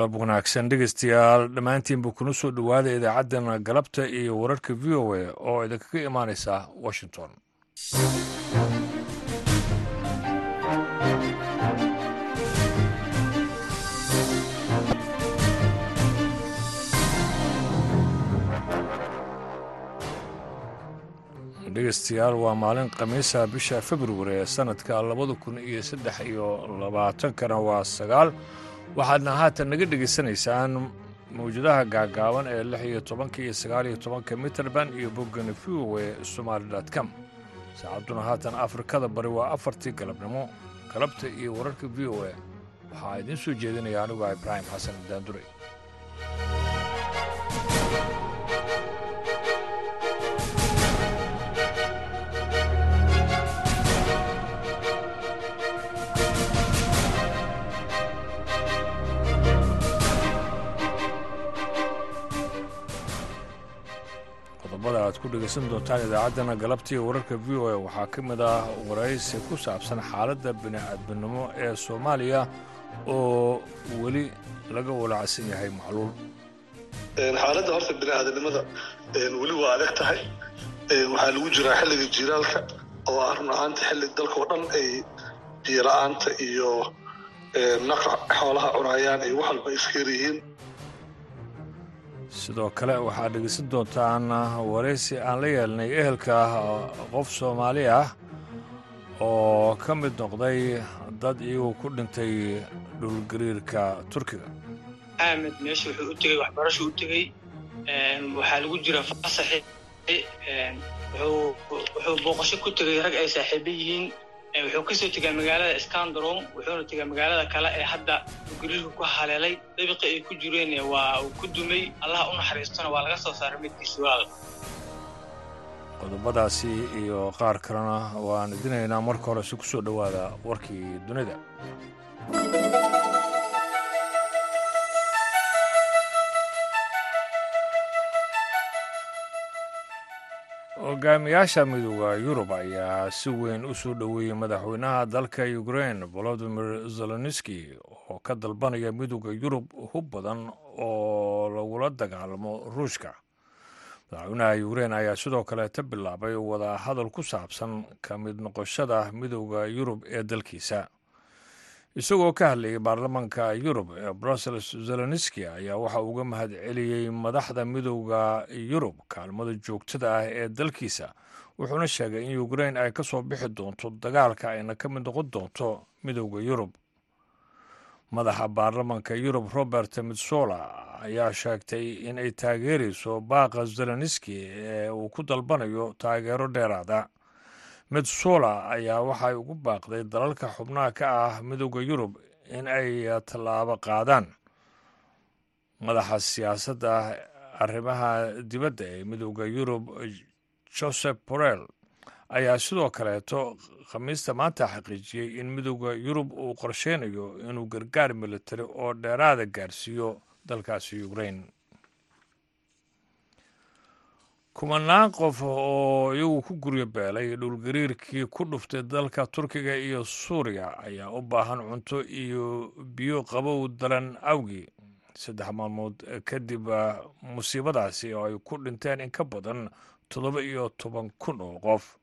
galab wanaagsan dhegeystayaal dhammaantiinba kuna soo dhowaada idaacaddana galabta iyo wararka v o a oo idinkaga imaanaysa washington. Dhegeystayaal waa maalin khamiisa bisha februari ee sanadka labada kun iyo saddex iyo labaatankana waa sagaal waxaadna haatan naga dhegaysanaysaan mawjadaha gaagaaban ee lix iyo tobanka iyo sagaal iyo tobanka mitrband iyo boggana v o e somaali com. Saacadduna haatan afrikada bari waa afartii galabnimo galabta iyo wararka v o e waxaa idiin soo jeedinaya anigu ah ibraahim xasan daandure aad ku dhegaysan doontaan idaacaddana galabtii wararka v o a. Waxaa ka mid ah waraysi ku saabsan xaaladda bini'aadminimo ee soomaaliya oo weli laga walacsan yahay macluul. Xaaladda horta bini'aadanimada weli waa adag tahay. Waxaa lagu jiraa xilliga jiilaalka oo ah run ahaanta xilli dalka oo dhan ay biyo-la'aanta iyo naqa xoolaha cunayaan ay wax walba yihiin sidoo kale waxaad dhegeysan doontaan waraysi aan la yeelnay ehelka qof soomaali ah oo ka mid noqday dad iyagoo ku dhintay dhulgariirka turkiga. Axmed meesha wuxuu u tegey waxbarashu u tegey waxaa lagu jira fasaxi wuxuu booqasho ku tegey rag ay saaxiibo yihiin wuxuu ka soo tegaa magaalada scandaron wuxuuna tegaa magaalada kale ee hadda guriirka ku haleelay dabiqi ay ku jireen waa uu ku dumay. Allaha u naxariistona waa laga soo saaray midkiisi walaal qodobadaasi iyo qaar kalena waan idinaynaa marka hore si ku soo warkii dunida hogaamiyaasha midooda yurub ayaa si weyn u soo dhoweeyey madaxweynaha dalka ukrein volodimir zelenski oo ka dalbanaya midooda yurub hub badan oo lagula dagaalamo ruushka. Madaxweynaha ukrein ayaa sidoo kaleeta bilaabay wada hadal ku saabsan ka mid noqoshada midooda yurub ee dalkiisa isagoo ka hadlayay baarlamaanka yurub ee brussels zelenski ayaa waxa uga mahad celiyey madaxda midooda yurub kaalmada joogtada ah ee dalkiisa wuxuuna sheegay in ukrein ay ka soo bixi doonto dagaalka ayna ka mid noqon doonto midooda yurub. Madaxa baarlamaanka yurub robert mitsola ayaa sheegtay in ay taageerayso baaqa zelenski ee uu ku dalbanayo taageero dheeraada metsola ayaa waxay ugu baaqday dalalka xubnaha ka ah midooda yurub in ay tallaabo qaadaan. Madaxa siyaasadda arrimaha dibadda ee midooda yurub joseph borrell ayaa sidoo kaleeto khamiista maanta xaqiijiyey in midooda yurub uu qorsheynayo inuu gargaar militari oo dheeraada gaarsiiyo dalkaasi ukrain kumanaan qof oo iyagu ku guryo beelay dhulgariirkii ku dhuftay dalka turkiga iyo suuriya ayaa u baahan cunto iyo biyo qabow daran awgii. Saddex maalmood kadib musiibadaasi oo ay ku dhinteen in ka badan toddoba iyo toban kun oo qof.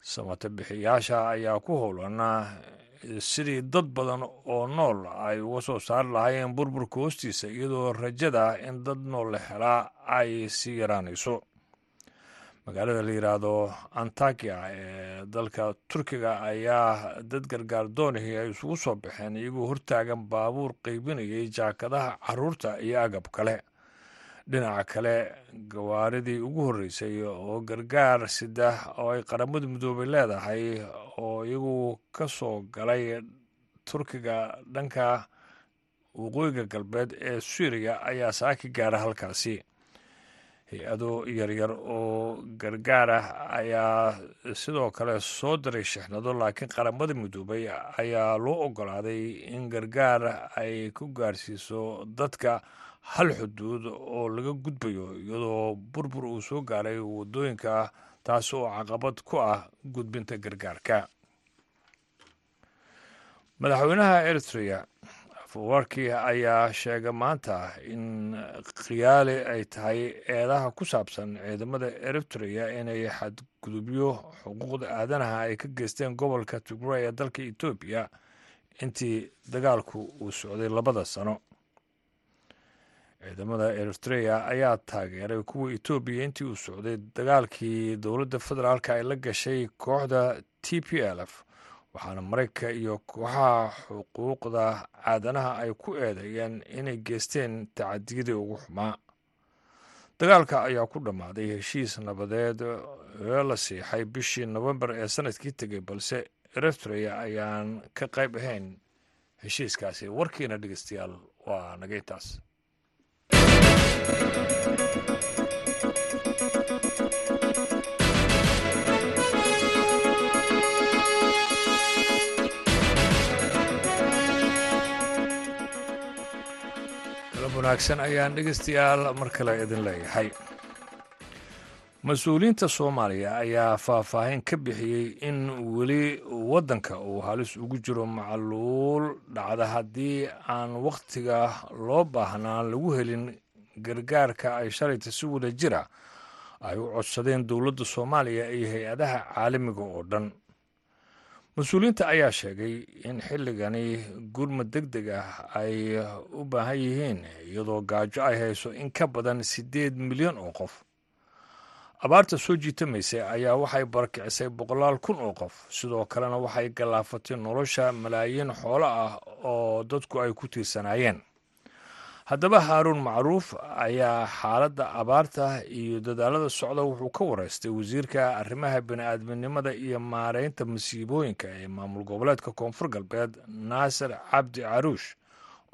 Samata bixiyaasha ayaa ku howlan sidii dad badan oo nool ay uga soo saari lahaayeen burburka hoostiisa iyadoo rajada in dad nool la helaa ay sii yaraanayso. Magaalada la yidhaahdo antakiya ee dalka turkiga ayaa dad gargaar doonihii ay isugu soo baxeen iyagoo hortaagan baabuur qeybinayay jaakadaha carruurta iyo agab kale dhinaca kale gawaaridii ugu horreysay oo gargaar sida oo ay qaramada midoobay leedahay oo iyagu ka soo galay turkiga dhanka waqooyiga galbeed ee suuriya ayaa saaki gaara halkaasi. Hay'ado yaryar oo gargaar ah ayaa sidoo kale soo diray shixnado laakiin qaramada midoobay ayaa loo ogolaaday in gargaar ay ku gaarsiiso dadka hal xuduud oo laga gudbayo iyadoo burbur uu soo gaaray waddooyinka taas oo caqabad ku ah gudbinta gargaarka. Madaxweynaha eritrea afawarki ayaa sheegay maanta in khiyaali ay tahay eedaha ku saabsan ciidamada eritrea inay xadgudubyo xuquuqda aadanaha ay ka geysteen gobolka tigray ee dalka etoobiya intii dagaalku uu socday labada sano ciidamada eritrea ayaa taageeray kuwa etoobiya intii uu socday dagaalkii dowladda federaalk ay la gashay kooxda t p l f waxaana maraykanka iyo kooxaha xuquuqda aadanaha ay ku eedeeyeen inay geysteen tacadiyadii ugu xumaa. Dagaalka ayaa ku dhammaaday heshiis nabadeed ee la siixay bishii nofembar ee sannadkii tegay balse eritrea ayaan ka qayb ahayn heshiiskaasi. Warkiina dhegeystayaal waa nagaytaas. wanaagsan ayaan dhegeystayaal mar kale idin leeyahay mas'uuliyiinta soomaaliya ayaa faahfaahin ka bixiyey in weli waddanka uu halis ugu jiro macluul dhacda haddii aan wakhtiga loo baahnaan lagu helin gargaarka ay shalayta si wada jira ay u codsadeen dowladda soomaaliya iyo hay'adaha caalamiga oo dhan. Mas'uuliyiinta ayaa sheegay in xilligani gurmad deg deg ah ay u baahan yihiin iyadoo gaajo ay hayso in ka badan siddeed milyan oo qof abaarta soo jiitamaysa ayaa waxay barakicisay boqolaal kun oo qof. Sidoo kalena waxay gallaafatay nolosha malaayiin xoolo ah oo dadku ay ku tiirsanaayeen. Haddaba haaruun macruuf ayaa xaaladda abaarta iyo dadaalada socda wuxuu ka wareystay wasiirka arrimaha bini-aadminimada iyo maareynta masiibooyinka ee maamul goboleedka koonfur galbeed naasir cabdi caruush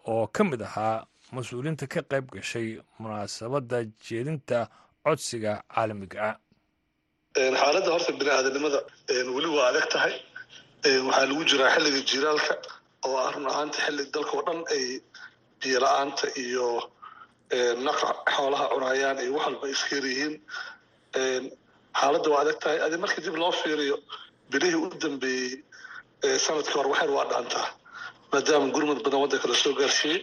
oo ka mid ahaa mas'uuliyiinta ka qayb gashay munaasabadda jeedinta codsiga caalamiga ah. Xaaladda horta bini-aadanimada weli waa adag tahay. Waxaa lagu jiraa xilliga jiraalka oo ah run ahaanta xilli dalka oo dhan ay biyo la'aanta iyo naqa xoolaha cunayaan iyo wax walba iskayar yihiin. Xaaladda waa adag tahay. Adi markii dib loo fiiriyo bilihii u dambeeyey sannadkii hore waxyar waa dhaantaa maadaama gurmad badan waddanka la soo gaarsiiyey.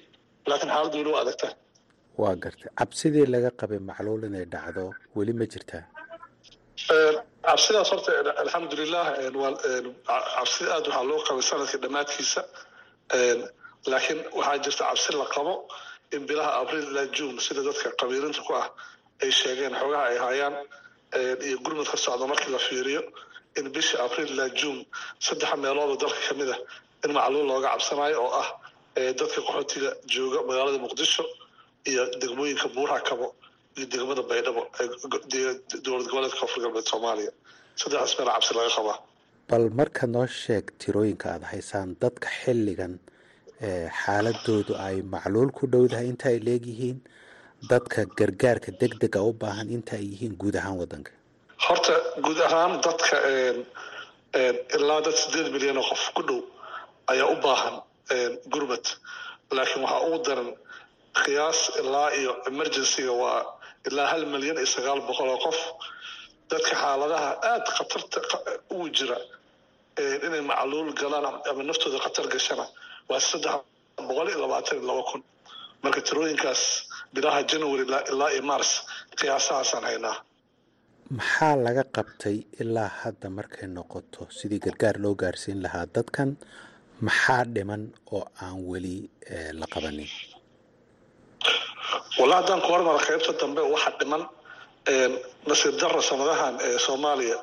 Laakiin xaaladda weli waa adag tahay waa gartay. Cabsidii laga qabay macluul inay dhacdo weli ma jirtaa cabsidaas horta alxamdulilah cabsida aad waxaa loo qabay sannadkii dhammaadkiisa. Laakiin waxaa jirta cabsi la qabo in bilaha abriil ilaa june sida dadka qabiilinta ku ah ay sheegeen xoogaha ay hayaan iyo gurmudka socda markii la fiiriyo in bisha abriil ilaa june saddex meelooda dalka ka mid ah in macluul looga cabsanayo oo ah dadka qaxootiga jooga magaalada muqdisho iyo degmooyinka buuraha kabo iyo degmada baydhabo dowlad goboleedka koonfur galbeed soomaaliya. Saddexdaas meel cabsi laga qabaa. Bal marka noo sheeg tirooyinka aada haysaan dadka xilligan xaaladoodu ay macluul ku dhowdahay inta ay leegyihiin dadka gargaarka deg dega u baahan inta ay yihiin guud ahaan waddanka. Horta guud ahaan dadka ilaa dad sideed milyan oo qof ku dhow ayaa u baahan gurmad. Laakiin waxaa ugu daran qiyaas ilaa iyo emergencyga waa ilaa hal milyan iyo sagaal boqol oo qof. Dadka xaaladaha aada khatarta ugu jira inay macluul galaan ama naftooda khatar gashana waa saddex boqol iyo labaatan iyo laba kun. Marka tirooyinkaas bilaha january ilaa iyo mars qiyaasahaasaan haynaa. Maxaa laga qabtay ilaa hadda markay noqoto sidii gargaar loo gaarsiin lahaa dadkan? Maxaa dhiman oo aan weli la qabanin walla haddaan ku hormara qaybta dambe waxa dhiman nasiib darra sanadahan ee soomaaliya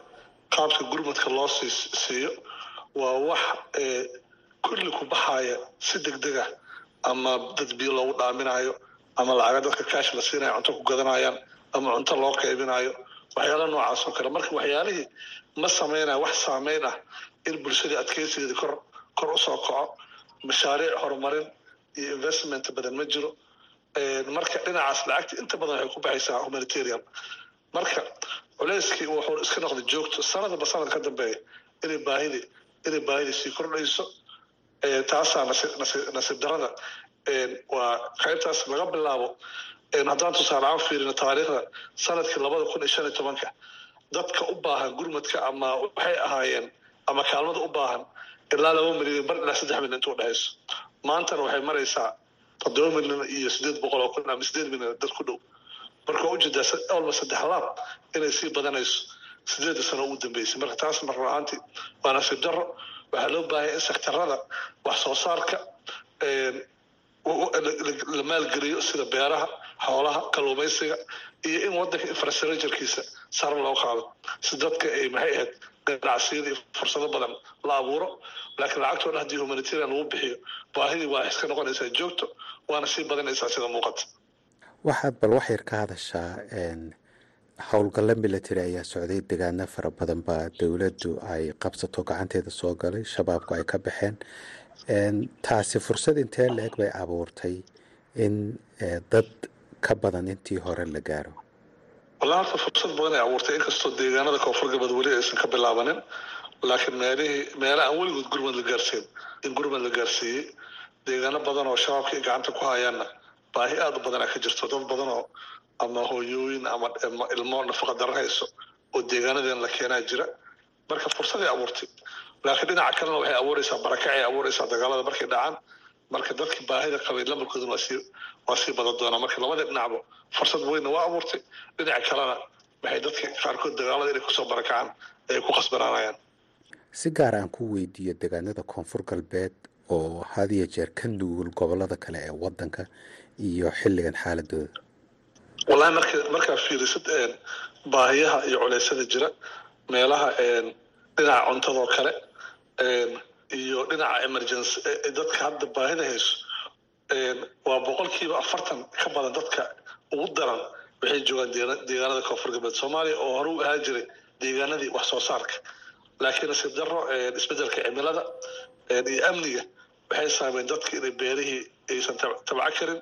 qaabka gurmadka loo sii siiyo waa wax kulli ku baxaya si deg deg ah ama dad biyo loogu dhaaminayo ama lacaga dadka kaash la siinayo cunto ku gadanayaan ama cunto loo qaybinayo waxyaala noocaas oo kale. Marka waxyaalihii ma sameynaya wax saameyn ah in bulshadii adkeysigeeda kor kor u soo kaco mashaariic horumarin iyo investment badan ma jiro marka dhinacaas lacagta inta badan waxay ku baxaysaa humanitarian. Marka culeyskii wuxuu iska noqday joogto sanadba sanad ka dambeeya inay baahidi inay baahidi sii kordhayso. Taasaa nasiib darada waa qaybtaas laga bilaabo. Haddaan tusaale aan fiirino taariikhda sannadkii labada kun iyo shan iyo tobanka dadka u baahan gurmadka ama waxay ahaayeen ama kaalmada u baahan ilaa laba milyan bar ilaa saddex milyan inta udhexayso maantana waxay maraysaa toddoba milyan iyo sideed boqol oo kun ama sideed milyan dad ku dhow. Marka u jeedaa olba saddex laab inay sii badanayso sideeda sano ugu dambeysay. Marka taas mar la'aantii waa nasiib darro. Waxaa loo baahaya in sektarada wax soo saarka la maalgeliyo sida beeraha xoolaha kalluumaysiga iyo in wadanka infrastructurekiisa sare loo qaado. Si dadka ay maxay ahayd ganacsiyada iyo fursado badan la abuuro. Laakiin lacagtoo dhan haddii humanitarian lagu bixiyo baahidii waa iska noqonaysaa joogto waana sii badanaysaa sida muuqata. Waxaad bal wax yar ka hadashaa howlgallo military ayaa socday. Degaano fara badan baa dowladdu ay qabsato gacanteeda soo galay shabaabku ay ka baxeen. Taasi fursad intee la-eg bay abuurtay in dad ka badan intii hore la gaaro wallahi horta fursad badan ay abuurtay inkastoo deegaanada koonfur galbeed weli aysan ka bilaabanin laakiin meelihii meela aan weligood gurmad la gaarsiin in gurmad la gaarsiiyey deegaano badan oo shabaabka ay gacanta ku hayaanna baahi aada u badan a ka jirto dad badan oo ama hooyooyin ama ilmo nafaqa daro oo deegaanadeen la keenaa jira. Marka fursaday abuurtay laakiin dhinaca kalena waxay abuureysaa barakacay abuureysaa dagaalada markay dhacaan marka dadkii baahida qabay lamarkooduna waa sii waa sii badan doonaa. Marka labada dhinacba fursad weynna waa abuurtay. Dhinaca kalena waxay dadka qaarkood dagaalada inay ku soo barakacaan ay ku khasbanaanayaan si gaar aan ku weydiiyo deegaanada koonfur galbeed oo had iyo jeer ka nugul gobollada kale ee wadanka iyo xilligan xaaladooda. Wallahi marka markaa fiirisid baahiyaha iyo culeysyada jira meelaha dhinaca cuntadoo kale iyo dhinaca emergency dadka hadda baahida hayso waa boqolkiiba afartan ka badan dadka ugu daran waxay joogaan deegaanada koonfur galbeed soomaaliya oo hore ahaa jiray deegaanadii wax soo saarka. Laakiin nasiib darro isbeddelka cimilada iyo amniga waxay saameen dadka inay beerihii aysan tabco karin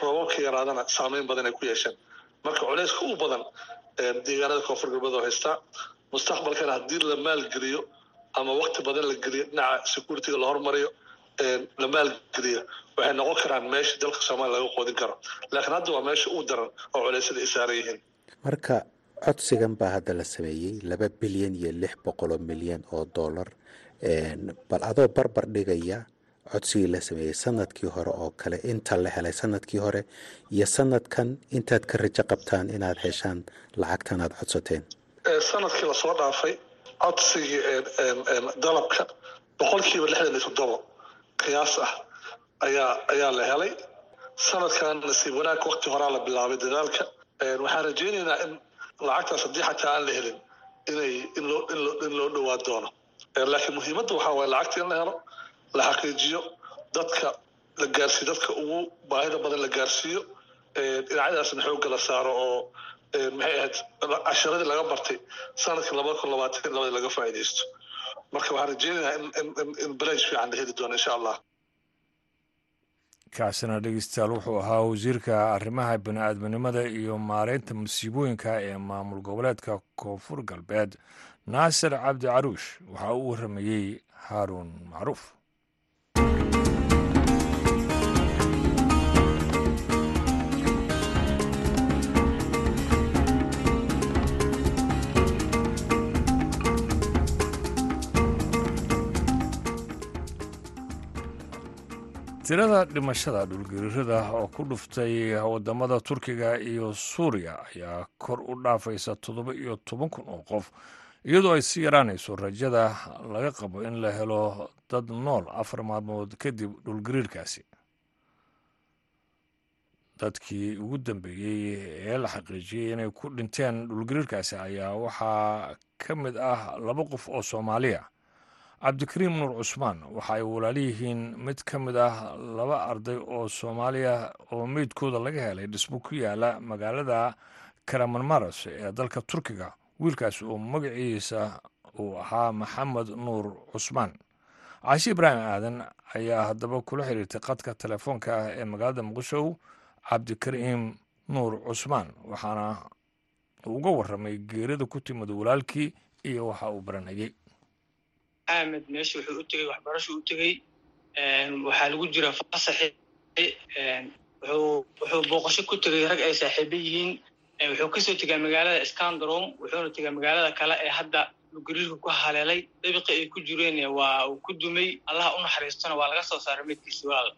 roobabka yaraadana saameyn badan ay ku yeesheen marka culeyska u badan deegaanada koonfur galbeed oo haystaa mustaqbalkana haddii la maalgeliyo ama wakti badan la geliyo dhinaca security-ga la hormariyo la maalgeliyo waxay noqon karaan meesha dalka soomaaliya laga qoodin karo. Laakiin hadda waa meesha uu daran oo culeysyada ay saaran yihiin. Marka codsigan baa hadda la sameeyey laba bilyan iyo lix boqoloo milyan oo dollar bal adoo barbar dhigaya codsigii la sameeyey sannadkii hore oo kale inta la helay sannadkii hore iyo sanadkan intaad ka rajo qabtaan inaad heshaan lacagtan aad codsateen. Sanadkii la soo dhaafay codsigii dalabka boqolkiiba lixdan iyo toddoba qiyaas ah ayaa ayaa la helay. Sanadkan nasiib wanaag wakti horaa la bilaabay dadaalka. Waxaan rajaynaynaa in lacagtaas haddii xataa aan la helin inay in loo in loo in loo dhowaa doono. Laakiin muhiimadda waxaa waaye lacagta in la helo la xaqiijiyo dadka la gaarsiiyo dadka ugu baahida badan la gaarsiiyo. Dhinacyadaasna xoogga la saaro oo maxay ahayd casharadii laga bartay. Sanadkii labada kun labaatan labada laga faa'iidaysto. Marka waxaan rajeynayaa in balaj fiican la heli doono insha allah. Kaasina dhegeystayaal wuxuu ahaa wasiirka arrimaha bini-aadminimada iyo maareynta masiibooyinka ee maamul goboleedka koonfur galbeed naasir cabdi caruush. Waxaa uu waramayey haaruun macruuf tirada dhimashada dhulgariirada oo ku dhuftay waddamada turkiga iyo suuriya ayaa kor u dhaafaysa toddoba iyo toban kun oo qof iyadoo ay sii yaraanayso rajada laga qabo in la helo dad nool afar maalmood kadib dhulgariirkaasi. Dadkii ugu dambeeyey ee la xaqiijiyey inay ku dhinteen dhulgariirkaasi ayaa waxaa ka mid ah laba qof oo soomaaliya cabdikariim nuur cusmaan waxa ay walaaliyihiin mid ka mid ah laba arday oo soomaaliya oo meydkooda laga helay dhismo ku yaalla magaalada karamanmaras ee dalka turkiga. Wiilkaas oo magaciisa uu ahaa maxamed nuur cusmaan. Caashi ibraahim aadan ayaa haddaba kula xiriirtay qadka telefoonka ah ee magaalada muqdisho cabdikariim nuur cusmaan waxaana uga waramay geerida ku timid walaalkii iyo waxa uu baranayay axmed meesha wuxuu u tegey waxbarasho u tegey waxaa lagu jira fasaxi wuxuu booqasho ku tegey rag ay saaxiibo yihiin wuxuu ka soo tegaa magaalada scandrom wuxuuna tegaa magaalada kale ee hadda gariirka ku haleelay dabiqi ay ku jireen waa uu ku dumay allaha u naxariistona waa laga soo saaray meydkiisi walaal.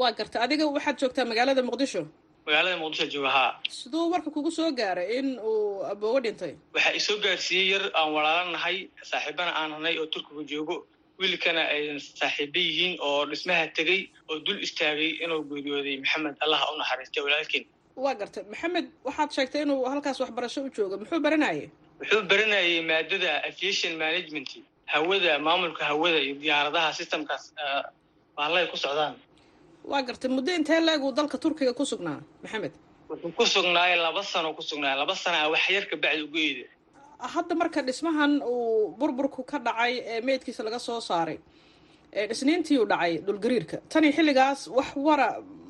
Waa garta adiga waxaad joogtaa magaalada muqdisho magaalada muqdisho jooga haa siduu warka kugu soo gaaray in uu aboogo dhintay. Waxaa isoo gaarsiiyey yar aan walaalanahay saaxiibana aan hanay oo turkiga joogo. Wiilkana ay saaxiibo yihiin oo dhismaha tegey oo dul istaagay inuu geeriyooday maxamed. Allaha u naxariistay walaalkiin. Waa gartay. Maxamed waxaad sheegtay inuu halkaas waxbarasho u joogo. Muxuu baranayay wuxuu baranayay maadada aviation management hawada maamulka hawada iyo diyaaradaha systemkaas baallay ku socdaan waa gartay muddo intee la-eg uu dalka turkiga ku sugnaa maxamed? Wuxuu ku sugnaayay laba sano ku sugnaaya laba sana a wax yar ka bacdi ugu eeda hadda marka dhismahan uu burburku ka dhacay ee meydkiisa laga soo saaray isniintii uu dhacay dhulgariirka tani xilligaas wax wara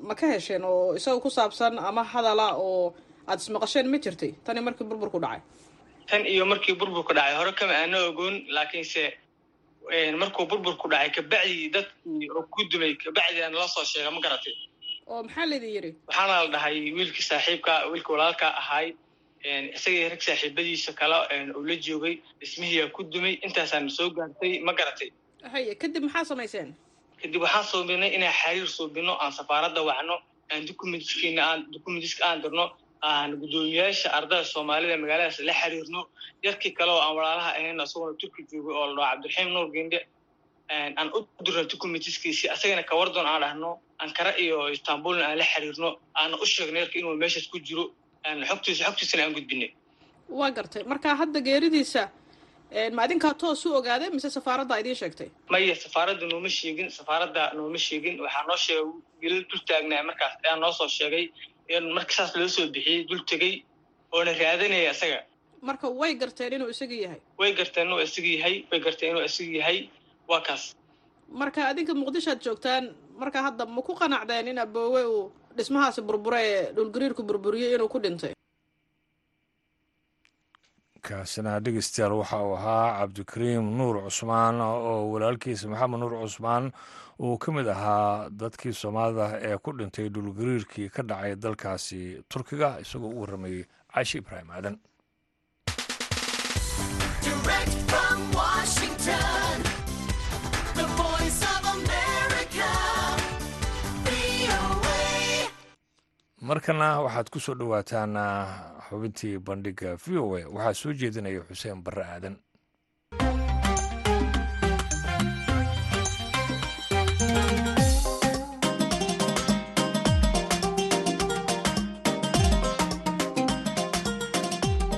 ma ka hesheen oo isaga ku saabsan ama hadala oo aada ismaqasheen ma jirtay? Tani markii burburku dhacay. Tan iyo markii burburku dhacay hore kama aana ogoon laakiinse markuu burburku dhacay kabacdii dadkii oo ku dumay kabacdian la soo sheega ma garatay. Oo maxaa laydin yidhi waxaana la dhahay wiilkii saaxiibka wiilkii walaalka ahaay isagii rag saaxiibadiisa kale uu la joogay dhismihiiyaa ku dumay intaasaan soo gaartay ma garatay. Haye kadib maxaa samayseen? Kadib waxaan suubinay inaan xariir suubino aan safaaradda wacno aan dukumentskiina aan dukumentiska aan dirno aan guddoomiyaasha ardada soomaalida magaaladaas la xiriirno. Yarkii kale oo aan walaalaha ahayn asaguna turki joogay oo la dhaho cabdiraxiim nuur gende aan u dirno documentiskiisi asagana kawardoon aan dhahno ankara iyo istanbulna aan la xiriirno. Aana u sheegno yarka inuu meeshaas ku jiro. Xogtiisa xogtiisana aan gudbinay. Waa gartay. Marka hadda geeridiisa ma adinkaa toos u ogaadee mise safaaradda idiin sheegtay? Maya safaaradda nooma sheegin safaaradda nooma sheegin. Waxaa noo sheegay wiilal dul taagnaa markaas ayaa noo soo sheegay marka saas loo soo bixiyey dul tegey oona raadanaya isaga. Marka way garteen inuu isaga yahay. Way garteen inuu isaga yahay way garteen inuu isaga yahay. Waa kaas. Marka adinka muqdishoad joogtaan marka hadda ma ku qanacdeen in aboowe uu dhismahaasi burbure ee dhulgariirku burburiyey inuu ku dhintay kaasina dhegeystayaal waxa uu ahaa cabdikariim nuur cusmaan oo walaalkiisa maxamed nuur cusmaan uu ka mid ahaa dadkii soomaalida ee ku dhintay dhulgariirkii ka dhacay dalkaasi turkiga isagoo u warramayey caashi ibraahim aadan markana waxaad ku soo dhowaataan xubintii bandhiga v o a. Waxaa soo jeedinaya xuseen barre aadan.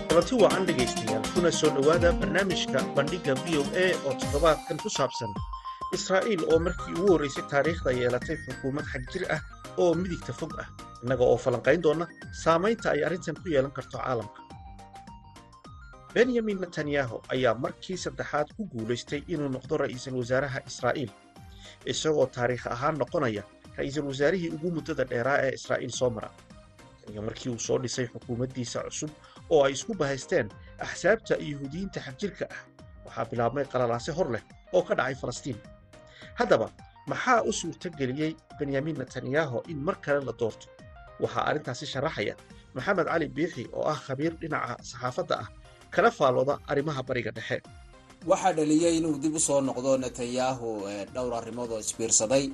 Kulanti wacan dhegaystayaal kuna soo dhowaada barnaamijka bandhigga v o a oo toddobaadkan ku saabsan israa'iil oo markii ugu horraysay taariikhda yeelatay xukuumad xag jir ah oo midigta fog ah innaga oo falanqayn doonna saamaynta ay arrintan ku yeelan karto caalamka. Benyamin netanyahu ayaa markii saddexaad ku guulaystay inuu noqdo ra'iisul wasaaraha israa'iil isagoo taariikh ahaan noqonaya ra'iisul wasaarihii ugu muddada dheeraa ee israa'iil soo mara iyo markii uu soo dhisay xukuumaddiisa cusub oo ay isku bahaysteen axsaabta yuhuudiyiinta xagjirka ah waxaa bilaabmay qalalaase hor leh oo ka dhacay falastiin. Haddaba maxaa u suurto geliyey benyamin netanyahu in mar kale la doorto? Waxaa arrintaasi sharaxaya maxamed cali biixi oo ah khabiir dhinaca saxaafadda ah kala faallooda arrimaha bariga dhexe. Waxaa dhaliyey inuu dib u soo noqdo netanyahu dhowr arrimood oo isbiirsaday.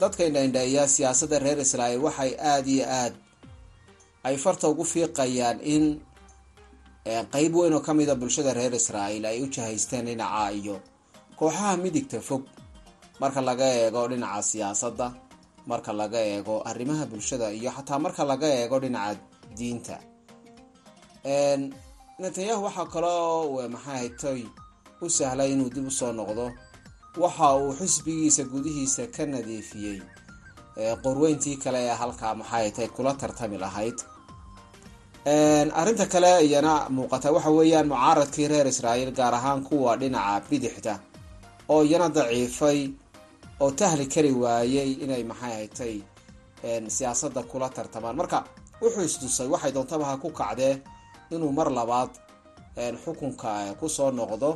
Dadka indhaindheeya siyaasadda reer israa'iil waxay aada iyo aad ay farta ugu fiiqayaan in qeyb weyn oo ka mida bulshada reer israa'iil ay u jahaysteen dhinaca iyo kooxaha midigta fog marka laga eego dhinaca siyaasadda marka laga eego arrimaha bulshada iyo xataa marka laga eego dhinaca diinta. Netanyahu waxaa kaloo maxay haytoy u sahlay inuu dib u soo noqdo. Waxa uu xisbigiisa gudihiisa ka nadiifiyey. Qorweyntii kale ee halkaa maxay haytay kula tartami lahayd. Arrinta kale iyana muuqata. Waxa weeyaan mucaaradkii reer israa'iil gaar ahaan kuwa dhinaca bidixda oo iyana daciifay oo tahli kari waayey inay maxay haytay siyaasadda kula tartamaan. Marka wuxuu isdusay waxay doontaba ha ku kacdee inuu mar labaad xukunka ku soo noqdo.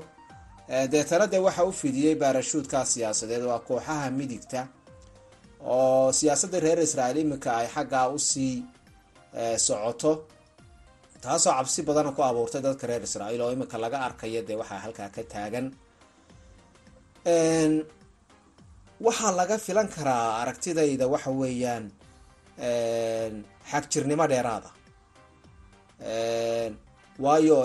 Deetana dee waxa u fidiyey baarashuudka siyaasadeed waa kooxaha midigta oo siyaasadda reer israa'iil iminka ay xaggaa u sii socoto. Taasoo cabsi badana ku abuurtay dadka reer israa'iil oo iminka laga arkayo dee waxaa halkaa ka taagan waxaa laga filan karaa aragtidayda waxa weeyaan xagjirnimo dheeraada. Waayo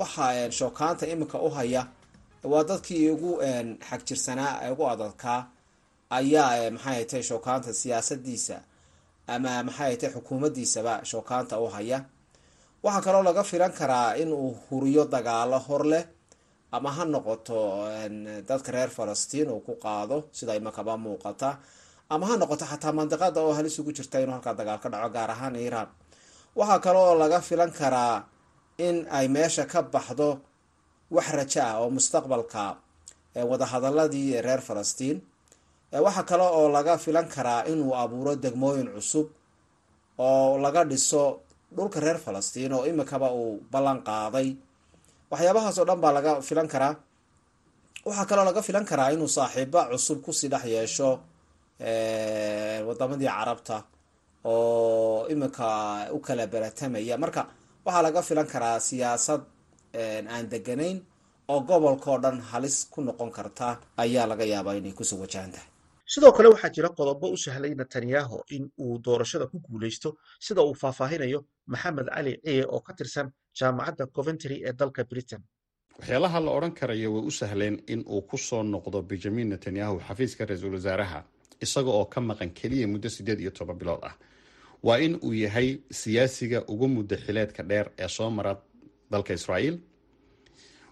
waxa shookaanta iminka u haya waa dadkii ugu xagjirsanaa ugu adadkaa ayaa maxay haytay shookaanta siyaasadiisa ama maxay haytay xukuumaddiisaba shookaanta u haya. Waxaa kaloo laga filan karaa in uu huriyo dagaalo hor leh ama ha noqoto dadka reer falastiin uu ku qaado sida imakaba muuqata ama ha noqoto xataa mandiqada oo halis ugu jirta inuu halkaa dagaal ka dhaco gaar ahaan iiraan. Waxaa kale oo laga filan karaa in ay meesha ka baxdo wax rajo ah oo mustaqbalka wadahadaladii reer falastiin. Waxaa kale oo laga filan karaa inuu abuuro degmooyin cusub oo laga dhiso dhulka reer falastiin oo imikaba uu ballan qaaday waxyaabahaas oo dhan baa laga filan karaa. Waxaa kaloo laga filan karaa inuu saaxiibo cusub ku sii dhex yeesho wadamadii carabta oo imika u kala beratamaya marka waxaa laga filan karaa siyaasad aan deganayn oo gobolka oo dhan halis ku noqon karta ayaa laga yaabaa inay ku soo wajahan tahay. Sidoo kale waxaa jira qodobo u sahlay netanyahu in uu doorashada ku guulaysto sida uu faahfaahinayo maxamed cali ciye oo ka tirsan jaamacadda coventry ee dalka britain. Waxyaalaha la odhan karayo way u sahleen in uu ku soo noqdo benjamin netanyahu xafiiska ra'iisul wasaaraha isaga oo ka maqan keliya muddo siddeed iyo toban bilood ah. Waa in uu yahay siyaasiga ugu muddo xileedka dheer ee soo mara dalka israa'iil.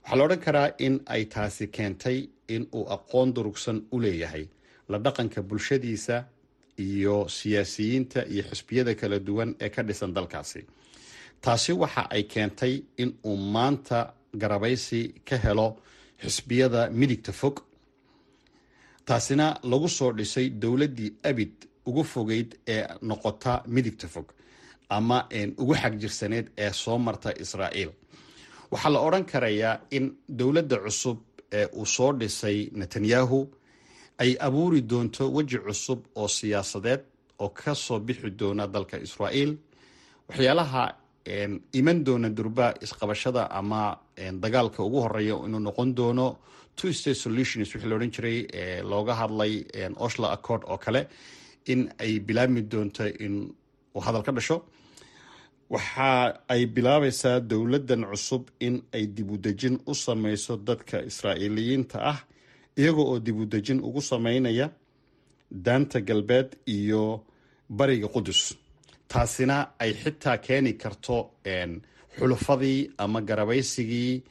Waxaa la odhan karaa in ay taasi keentay in uu aqoon durugsan u leeyahay la dhaqanka bulshadiisa iyo siyaasiyiinta iyo xisbiyada kala duwan ee ka dhisan dalkaasi taasi waxa ay keentay in uu maanta garabaysi ka helo xisbiyada midigta fog. Taasina lagu soo dhisay dowladdii abid ugu fogeyd ee noqota midigta fog ama ugu xagjirsaneyd ee soo marta israa'iil. Waxaa la odhan karayaa in dowladda cusub ee uu soo dhisay netanyahu ay abuuri doonto weji cusub oo siyaasadeed oo ka soo bixi doona dalka israa'iil. Waxyaalaha iman doona durba isqabashada ama dagaalka ugu horreeya inuu noqon doono two state solutions wixii la odhan jiray looga hadlay oshla accord oo kale in ay bilaabmi doonto in uu hadal ka dhasho. Waxa ay bilaabaysaa dowladdan cusub in ay dibudejin u sameyso dadka israa'iiliyiinta ah iyaga oo dibudejin ugu sameynaya daanta galbeed iyo bariga qudus taasina ay xitaa keeni karto xulufadii ama garabaysigii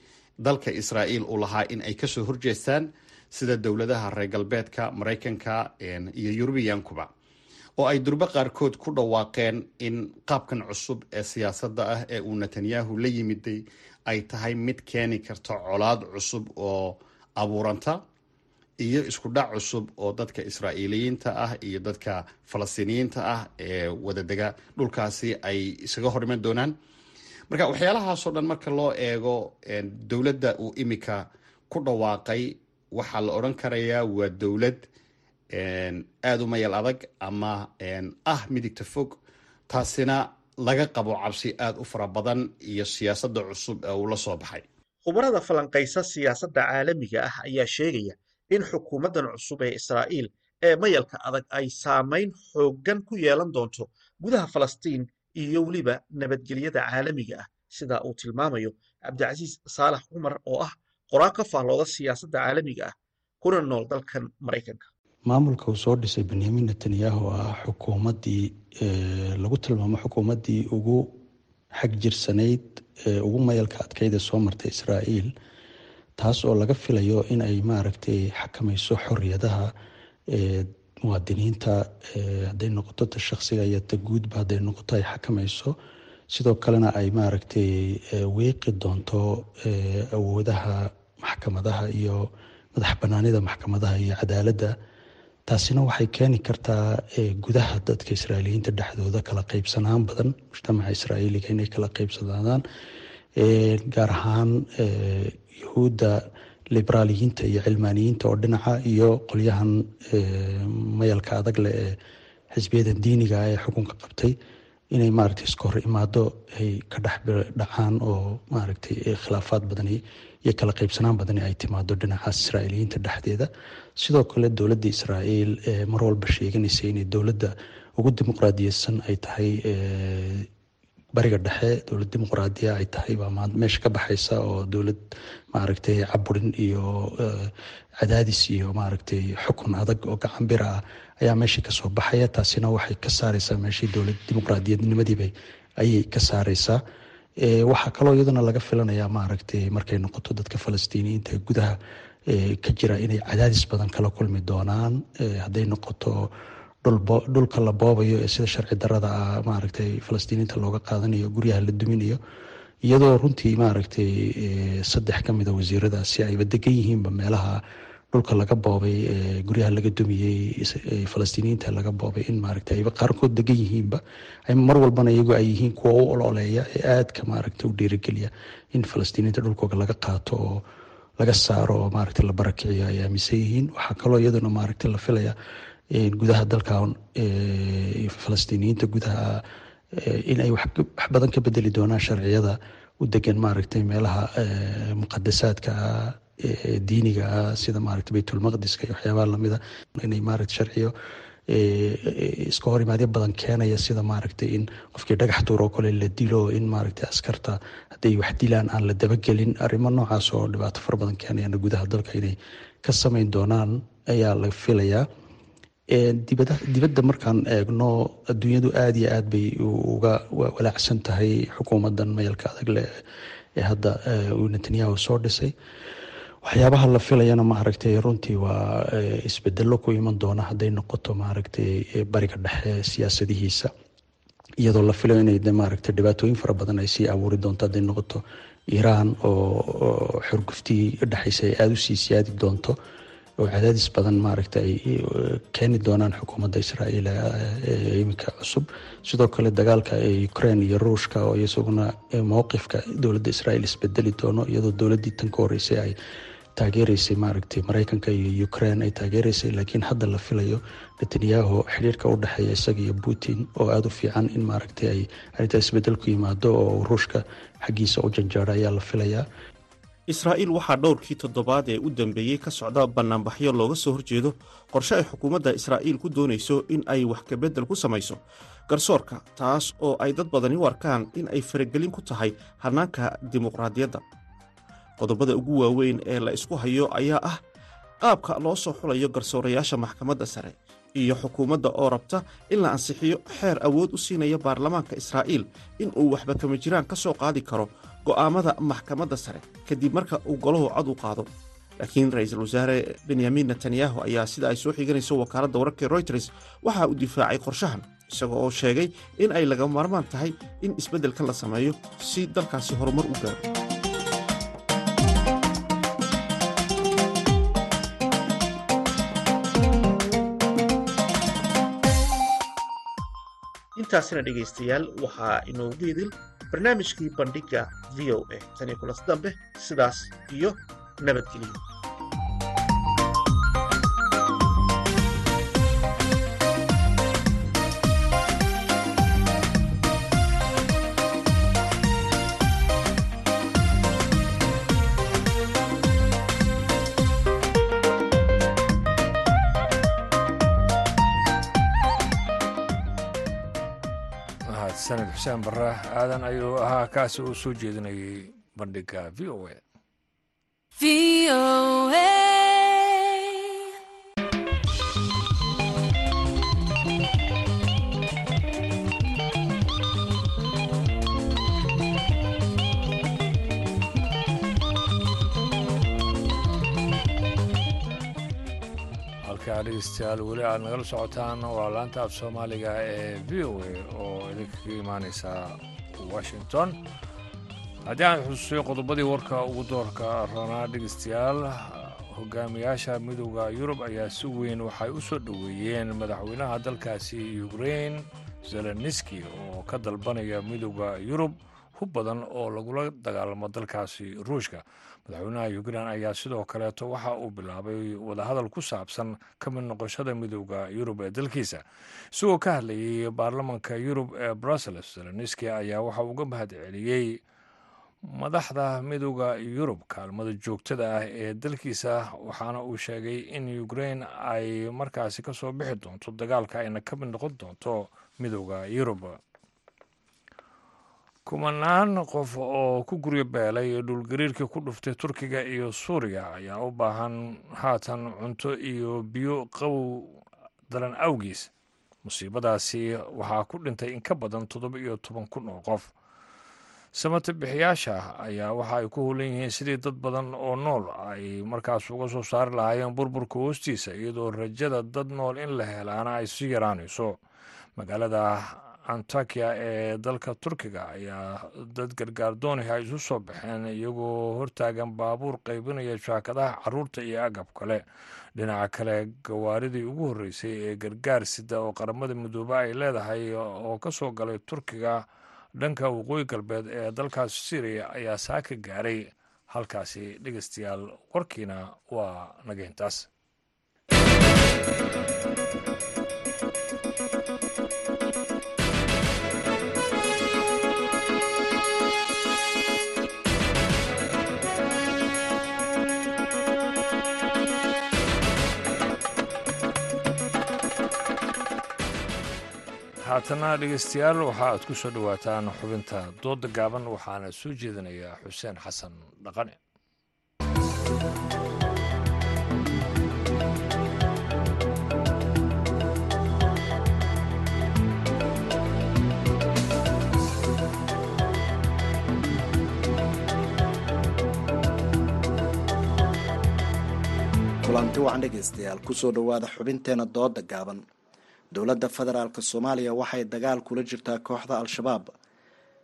dalka israa'iil uu lahaa in ay ka soo horjeestaan sida dowladaha reer galbeedka maraykanka iyo yurubiyankuba oo ay durbo qaarkood ku dhawaaqeen in qaabkan cusub ee siyaasadda ah ee uu netanyahu la yimiday ay tahay mid keeni karta colaad cusub oo abuuranta iyo isku dhac cusub oo dadka israa'iiliyiinta ah iyo dadka falastiiniyiinta ah ee wadadega dhulkaasi ay isaga hor iman doonaan. Marka waxyaalahaasoo dhan marka loo eego dowladda uu imika ku dhawaaqay waxaa la odhan karayaa waa dowlad aada u mayal adag ama ah midigta fog. Taasina laga qabo cabsi aada u fara badan iyo siyaasadda cusub ee uu la soo baxay. Khubarada falanqaysa siyaasadda caalamiga ah ayaa sheegaya in xukuumaddan cusub ee israa'iil ee mayalka adag ay saamayn xooggan ku yeelan doonto gudaha falastiin iyo weliba nabadgelyada caalamiga ah. Sida uu tilmaamayo cabdicasiis saalax cumar oo ah qoraa ka faallooda siyaasadda caalamiga ah kuna nool dalkan maraykanka. Maamulka uu soo dhisay benyamin netanyahu ah xukuumaddii lagu tilmaamo xukuumaddii ugu xagjirsanayd ugu mayalka adkeyd ee soo martay israa'iil taas oo laga filayo in ay maaragtay xakamayso xoriyadaha muwaadiniinta hadday noqoto ta shaksiga iyo ta guudba hadday noqoto ay xakamayso. Sidoo kalena ay maaragtay wiiqi doonto awoodaha maxkamadaha iyo madax banaanida maxkamadaha iyo cadaaladda. Taasina waxay keeni kartaa gudaha dadka israa'iiliyiinta dhexdooda kala qaybsanaan badan mujtamaca israa'iiliga inay kala qaybsanaadaan gaar ahaan yuhuudda liberaaliyiinta iyo cilmaaniyiinta oo dhinaca iyo qolyahan mayalka adag leh ee xisbiyadan diiniga ah ee xukunka qabtay inay maaragtay iska imaado ay ka dhex dhacaan oo maaragtay khilaafaad badani iyo kala qaybsanaan badani ay timaado dhinacaas israa'iiliyiinta dhexdeeda. Sidoo kale dowladda israa'iil mar walba sheeganaysa inay dowladda ugu dimuqraadiyeysan ay tahay bariga dhexe dowlad dimuqraadiya ay tahay baa meesha ka baxaysa oo dowlad maaragtay caburin iyo cadaadis iyo maaragtay xukun adag oo gacan bir ah ayaa meeshii ka soo baxaya. Taasina waxay ka saareysaa meeshii dowlad dimuqraadiyadnimadiiba ayay ka saareysaa waxaa kaloo iyadana laga filanayaa maaragtay markay noqoto dadka falastiiniyiinta gudaha ka jira inay cadaadis badan kala kulmi doonaan. Hadday noqoto dhulka la boobayo ee sida sharci darada ah maaragtay falastiiniinta looga qaadanayo guryaha la duminayo iyadoo runtii maaragtay saddex ka mida wasiiradaasi ayba degan yihiinba meelaha dhulka laga boobay guryaha laga dumiyey falastiiniyiinta laga boobay in maaragtay ayba qaarkood degan yihiinba mar walbana iyagu ay yihiin kuwa u ololeeya ee aadka maaragtay u dhiirigeliya in falastiiniyiinta dhulkooga laga qaato oo laga saaro oo maaragtay la barakiciyo ay aaminsan yihiin waxaa kaloo iyaduna maaragtay la filaya gudaha dalkan falastiiniyiinta gudaha in wax badan ka bedeli doonaan sharciyada u degan maaragtay meelaha muqadasaadka ah diiniga ah sida maaragtay baytulmaqdiska iyo waxyaabaha lamida inay maaragtay sharciyo iska hor imaadyo badan keenaya sida maaragtay in qofkii dhagax tuur oo kale la dilo in maaragtay askarta hadday wax dilaan aan la dabagelin arrimo noocaas oo dhibaato fara badan keenayana gudaha dalka inay ka sameyn doonaan ayaa la filayaa dibadda markaan eegno adduunyadu aada iyo aad bay uga walaacsan tahay xukuumaddan mayalka adag leh ee hadda uu netanyahu soo dhisay. Waxyaabaha la filayana maaragtay runtii waa isbedelo ku iman doona hadday noqoto maaragtay bariga dhexe siyaasadihiisa. Iyadoo la filayo inay maaragtay dhibaatooyin fara badan ay sii abuuri doonto hadday noqoto iiraan oo xorguftii dhexeysa ay aada u sii siyaadi doonto oo cadaadis badan maaragta ay keeni doonaan xukuumadda ee iminka cusub sidoo kale dagaalka ukraine iyo ruushka oo isaguna mowqifka dowladda israa'iil isbedeli doono iyadoo dowladdii tan ka horreysay ay taageereysay maaragtay maraykanka iyo ukraine ay taageereysay laakiin hadda la filayo netanyahu xidhiirka u dhexeeya isaga iyo putin oo aada u fiican in maaragtay ay arrintaa isbeddel ku yimaado oo ruushka xaggiisa u janjaaro ayaa la filayaa israa'iil waxaa dhowrkii toddobaad ee u dambeeyey ka socda bannaanbaxyo looga soo horjeedo qorshe ay xukuumadda israa'iil ku doonayso in ay wax kabeddel ku samayso. Garsoorka taas oo ay dad badani u arkaan in ay faragelin ku tahay hannaanka dimuqraadiyadda. Qodobada ugu waaweyn ee la isku hayo ayaa ah qaabka loo soo xulayo garsoorayaasha maxkamadda sare iyo xukuumadda oo rabta in la ansixiyo xeer awood u siinaya baarlamaanka israa'iil in uu waxba kama jiraan ka soo qaadi karo go'aammada maxkamadda sare kadib marka uu golahu cod u qaado. Laakiin ra'iisul wasaare benyamin netanyahu ayaa sida ay soo xiganayso wakaaladda wararka royters waxa uu difaacay qorshahan isagoo oo sheegay in ay laga maarmaan tahay in isbeddelkan la sameeyo si dalkaasi horumar u gaaro. Intaasina dhegaystayaal waxaa inoogu idil barnaamijkii bandhigga v o a tan iyo kulas dambe sidaas iyo nabadgelyo bare aadan ayuu ahaa kaasi uu soo jeedinayay bandhigga v o a halkaa dhegeystayaal weli aad nagala socotaan waa laanta af soomaaliga ee v o a oo idinkaga imaaneysa washington. Haddii aan xusuusiyo qodobadii warka ugu doorka roonaa dhegeystayaal hogaamiyaasha midooda yurub ayaa si weyn waxay u soo dhoweeyeen madaxweynaha dalkaasi ukrain zeleniski oo ka dalbanaya midooda yurub hub badan oo lagula dagaalamo dalkaasi ruushka madaxweynaha ukrain ayaa sidoo kaleeto waxa uu bilaabay wadahadal ku saabsan ka mid noqoshada midooda yurub ee dalkiisa. Isagoo ka hadlayay baarlamanka yurub ee brussels zelenski ayaa waxa uga mahad celiyey madaxda midooda yurub kaalmada joogtada ah ee dalkiisa waxaana uu sheegay in ukrain ay markaasi ka soo bixi doonto dagaalka ayna ka mid noqon doonto midooda yurub kumanaan qof oo ku guryo beelay dhulgariirkii ku dhuftay turkiga iyo suuriya ayaa u baahan haatan cunto iyo biyo qabow daran awgiis. Musiibadaasi waxaa ku dhintay in ka badan toddoba iyo toban kun oo qof. Samata bixiyaasha ayaa waxa ay ku hulan yihiin sidii dad badan oo nool ay markaas uga soo saari lahaayeen burburka hoostiisa iyadoo rajada dad nool in la helaana ay sii yaraanayso. Magaalada antakiya ee dalka turkiga ayaa dad gargaar doonaya ay isu soo baxeen iyagoo hortaagan baabuur qaybinaya jaakadaha carruurta iyo agab kale. Dhinaca kale gawaaridii ugu horreysay ee gargaar sida oo qaramada midoobe ay leedahay oo ka soo galay turkiga dhanka waqooyi galbeed ee dalkaasi syriya ayaa saaka gaaray. Halkaasi dhegeystayaal warkiina waa nageyntaas haatana dhegeystayaal waxa aad ku soo dhowaataan xubinta dooda gaaban waxaana soo jeedinayaa xuseen xasan dhaqane. Kulanti wacan dhegaystayaal ku soo dhowaada xubinteena dooda gaaban dowladda federaalk soomaaliya waxay dagaal kula jirtaa kooxda al-shabaab.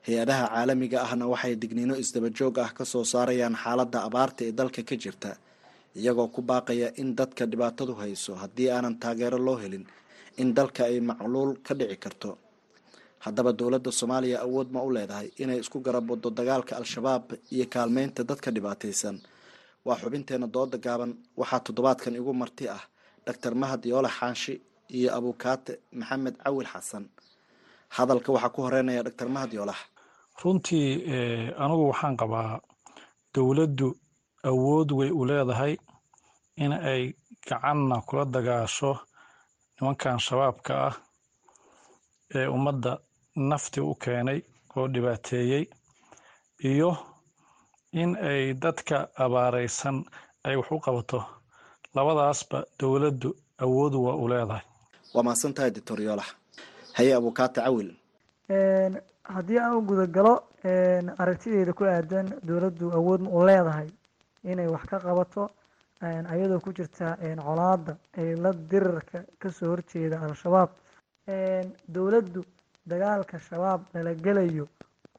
Hay'adaha caalamiga ahna waxay digniino isdabajoog ah ka soo saarayaan xaaladda abaarta ee dalka ka jirta iyagoo ku baaqaya in dadka dhibaatadu hayso haddii aanan taageero loo helin in dalka ay macluul ka dhici karto. Haddaba dowladda soomaaliya awood ma u leedahay inay isku garab waddo dagaalka al-shabaab iyo kaalmeynta dadka dhibaataysan. Waa xubinteena dooda gaaban waxaa toddobaadkan igu marti ah doctor mahad yoole xaanshi iyo abukaate maxamed cawil xasan. Hadalka waxaa ku horeynaya doctor mahad yoolax runtii anigu waxaan qabaa dowladdu awood way u leedahay in ay gacanna kula dagaasho nimankan shabaabka ah ee ummadda nafti u keenay oo dhibaateeyey iyo in ay dadka abaaraysan ay wax u qabato. Labadaasba dowladdu awood waa u leedahay waa mahadsan tahay doctor yoolax haye abukaate cawil haddii aan u gudagalo aragtideeda ku aadan dowladdu awood ma u leedahay inay wax ka qabato ayadoo ku jirta colaada ee la dirirka ka soo horjeeda al-shabaab. Dowladdu dagaalka shabaab lala gelayo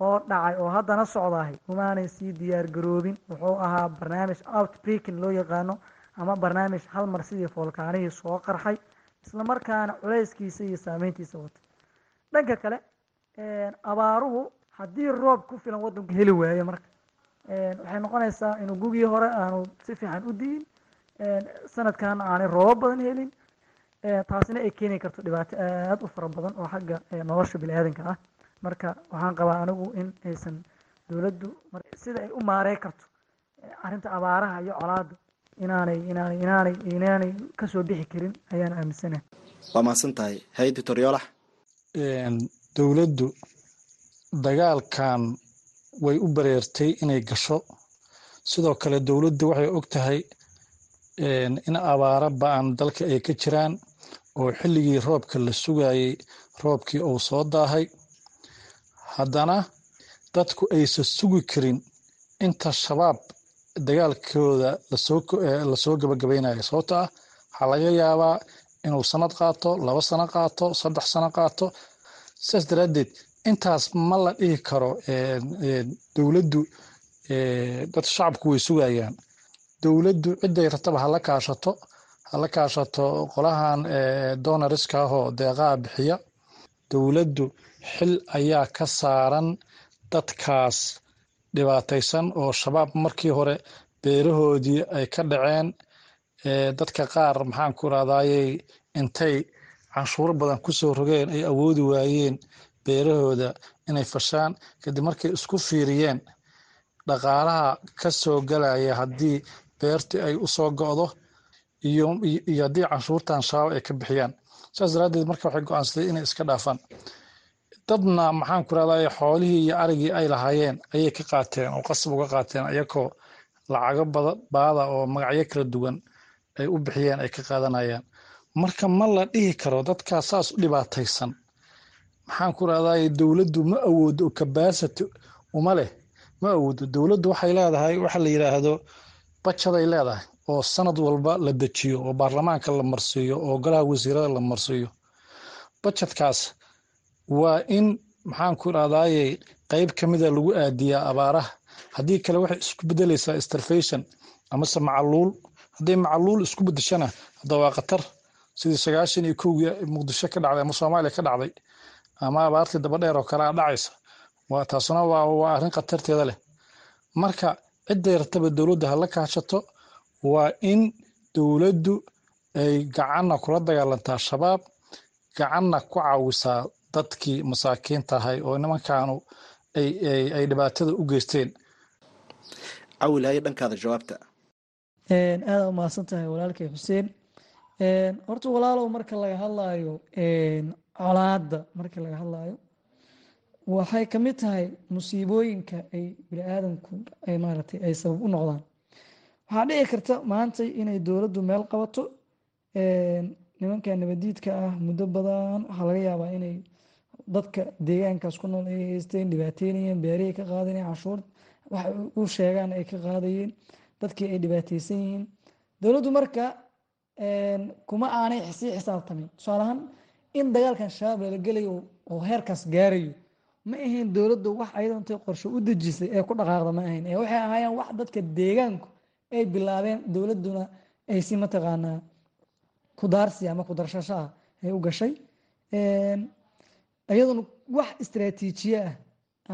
oo dhacay oo haddana socdahay umaanay sii diyaar garoobin. Wuxuu ahaa barnaamij outbreaking loo yaqaano ama barnaamij hal mar sidii foolkaanihii soo qarxay isla markaana culayskiisa iyo saameyntiisa wata. Dhanka kale abaaruhu haddii roob ku filan waddanku heli waayo marka waxay noqonaysaa inuu gugii hore aanu si fiican u di'in sanadkan aanay roobo badan helin taasina ay keeni karto dhibaato aada u fara badan oo xagga nolosha bini-aadanka ah. Marka waxaan qabaa anigu in aysan dowladdu sida ay u maarey karto arrinta abaaraha iyo colaada inaanay inaanay inaanay inaanay ka soo bixi karin ayaan aaminsanahay. Waa mahadsan tahay. Hay doctor yoolax dowladdu dagaalkan way u bareertay inay gasho. Sidoo kale dowladdu waxay og tahay in abaaro ba'an dalka ay ka jiraan oo xilligii roobka la sugayey roobkii uu soo daahay. Haddana dadku aysan sugi karin. Inta shabaab dagaalkooda la soo gabagabaynayo. Sababto ah waxaa laga yaabaa inuu sanad qaato laba sano qaato saddex sano qaato. Sidaas daraaddeed intaas ma la dhihi karo dowladdu dad shacabku way sugayaan. Dowladdu ciday rataba hala kaashato hala kaashato qolahan donariska ahoo deeqaha bixiya. Dowladdu xil ayaa ka saaran dadkaas dhibaataysan oo shabaab markii hore beerahoodii ay ka dhaceen dadka qaar maxaan ku rahdayey intay canshuuro badan ku soo rogeen ay awoodi waayeen beerahooda inay fashaan kadib markay isku fiiriyeen dhaqaalaha ka soo galaya haddii beertii ay u soo go'do iyo haddii canshuurtan shabaab ay ka bixiyaan. Saas daraaddeed marka waxay go'aansaday inay iska dhaafaan dadna maxaan ku rahday xoolihii iyo arigii ay lahaayeen ayay ka qaateen oo qasab uga qaateen ayakoo lacago baada oo magacyo kala duwan ay u bixiyeen ay ka qaadanayaan marka ma la dhihi karo dadkaa saas u dhibaataysan maxaan ku rahday dowladdu ma awoodo kabasity uma leh ma awoodo. Dowladdu waxay leedahay waxa la yidhaahdo bajaday leedahay oo sanad walba la dejiyo oo baarlamaanka la marsiiyo oo golaha wasiirada la marsiiyo. Bajadkaas waa in maxaan ku rahdaye qeyb ka mida lagu aadiyaa abaaraha. Haddii kale waxay isku bedelaysaa starfation amase macaluul hadday macaluul isku bedeshana hadda waa khatar. Sidii sagaashan iyo kowgii muqdisho ka dhacday ama soomaaliya ka dhacday ama abaartii dabadheer oo kale a dhacaysa taasuna waa arrin khatarteeda leh. Marka cidday rataba dowladda hala kaashato waa in dowladdu ay gacanna kula dagaalantaa shabaab gacanna ku caawisaa dadkii masaakiinta ahay oo nimankaanu ay dhibaatada u geysteen. Cawil haye dhankaada jawaabta. Aada umahadsan tahay walaalkay xuseen. Horta walaalow marka laga hadlaayo colaadda marka laga hadlaayo waxay ka mid tahay musiibooyinka ay bini-aadanku ay maaragtay ay sabab u noqdaan. Waxaa dhici karta maanta inay dowladdu meel qabato. Nimanka nabadiidka ah muddo badan waxaa laga yaabaa inay dadka deegaankaas ku nool ay haysteen dhibaateynayeen beerihii ka qaadanayeen cashuur waxa u sheegaan ay ka qaadayeen dadkii ay dhibaateysan yihiin. Dowladdu marka kuma aanay sii xisaabtamin tusaalahaan in dagaalkan shabaab lala gelayo oo heerkaas gaarayo ma ahayn dowladdu wax ayadoo intay qorshe u dejisay ee ku dhaqaaqda ma ahayn. Ee waxay ahaayeen wax dadka deegaanku ay bilaabeen dowladduna ay si mataqaanaa kudaarsi ama kudarshasho ah ay u gashay iyaduna wax istaraatiijiye ah